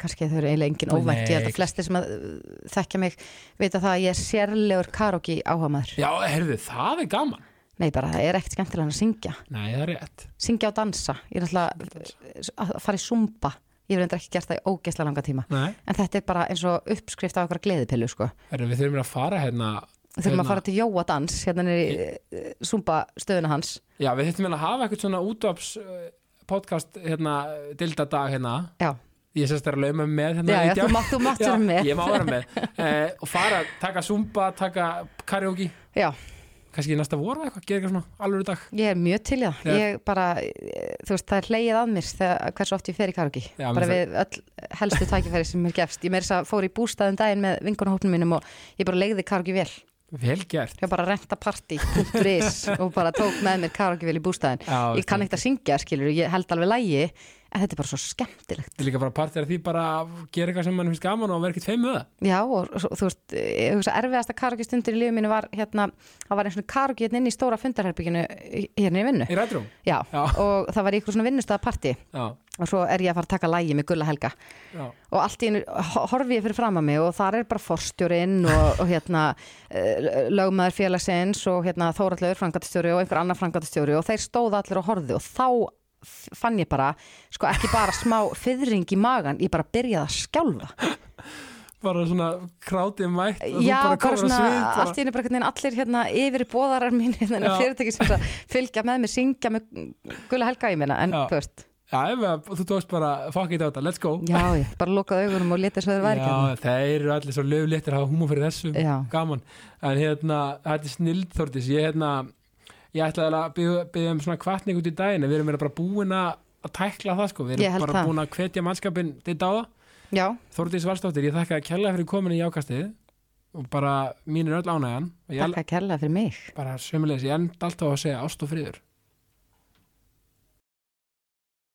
kannski þau eru eiginlega engin óvænt. Ég held að flestir sem að uh, þekkja mig vita það að ég er sérlegur karaoke áhamaður Já, heyrðu, það er gaman nei bara, það er ekkert skemmtilega að syngja. Nei, það er rétt. Syngja og dansa, ég er alltaf að fara í sumba, ég reyndar ekki gert það í ógeðslega langa tíma, Nei, en þetta er bara eins og uppskrift af okkar gleðipillu sko. Heyrðu, við þurfum að fara hérna þurfum Hérna. að fara til Jóa dans hérna er sumba stöðuna hans. Já, við þurfum að hafa eitthvað svona útvaps uh, podcast, hérna, dildadag hérna. Já, Ég sérst að lauma mig með hérna já, í já þú mátt, þú mátt [laughs] vera með. ég má vera með. Uh, og fara, taka zumba, taka karaoke. Já, kannski næsta voru eitthvað, gera eitthvað svona alveg dag. Ég er mjög til það. Já. ég bara, þú veist, það er hleyið að mér þegar hversu oft ég fer í karaoke. Já, bara við öll helstu tækifæri sem mér gefst. Ég meir þess að fór í bústæðum daginn með vingunahópnum mínum og ég bara legði karaoke vel vel gert. Ég bara renta party.is og bara tók með mér karaoke vel í bústæðin Já, ég kann ekkert að syngja, skilur, ég held alveg lægi en þetta er bara svo skemmtilegt. Þetta er líka bara partir af því bara að gera eitthvað sem mann finnst gaman og vera ekkert feim með það. Já, og þú veist, ég hugsa erfiðasta karaoke stundir í lífið mínu var hérna, það var eins og karaoke hérna inn í stóra fundarherbygginu hérna í vinnu. Í rætrum? Já, Já. og það var ykkur svona vinnustöðaparti og svo er ég að fara að taka lægi með Gulla Helga. Já, og allt í einu ho- horfi ég fyrir fram að mig og þar er bara forstjórinn og, og hérna uh, lögmaður félagsins og hérna Þóraldur frangatastjóri og einhver annar frangatastjóri og þeir stóða allir og horfðu og þá fann ég bara, sko ekki bara smá fyðring í magan, ég bara byrjaði að skjálfa. Bara svona krátið mætt Já, bara, á svona, bara- allt í einu bara allir hérna yfir í bóðarar mín hérna [laughs] fyrirtæki sem fylgja með mér, syngja með Gulla Helga í minna, en þú veist. Já, ef þú tókst bara fuck it þetta, let's go. Já, ég bara lokaði augunum og letið svo þeir væri Já, þeir eru allir svo löfléttir að hafa húma fyrir þessu. Já. gaman, en hérna þetta er snild Þórdís, ég hérna ég ætlaði að byggja, um svona kvartning út í daginn, en við erum meira bara búin að tækla það sko, við erum bara það. búin að hvetja mannskapin til dáða, Já, Þórdís Valstóttir ég þakka að kella fyrir komin í jákastið og bara mín er öll ég takk að kærlega fyrir mig. Bara sömulegis, ég enda alltaf að segja ást og friður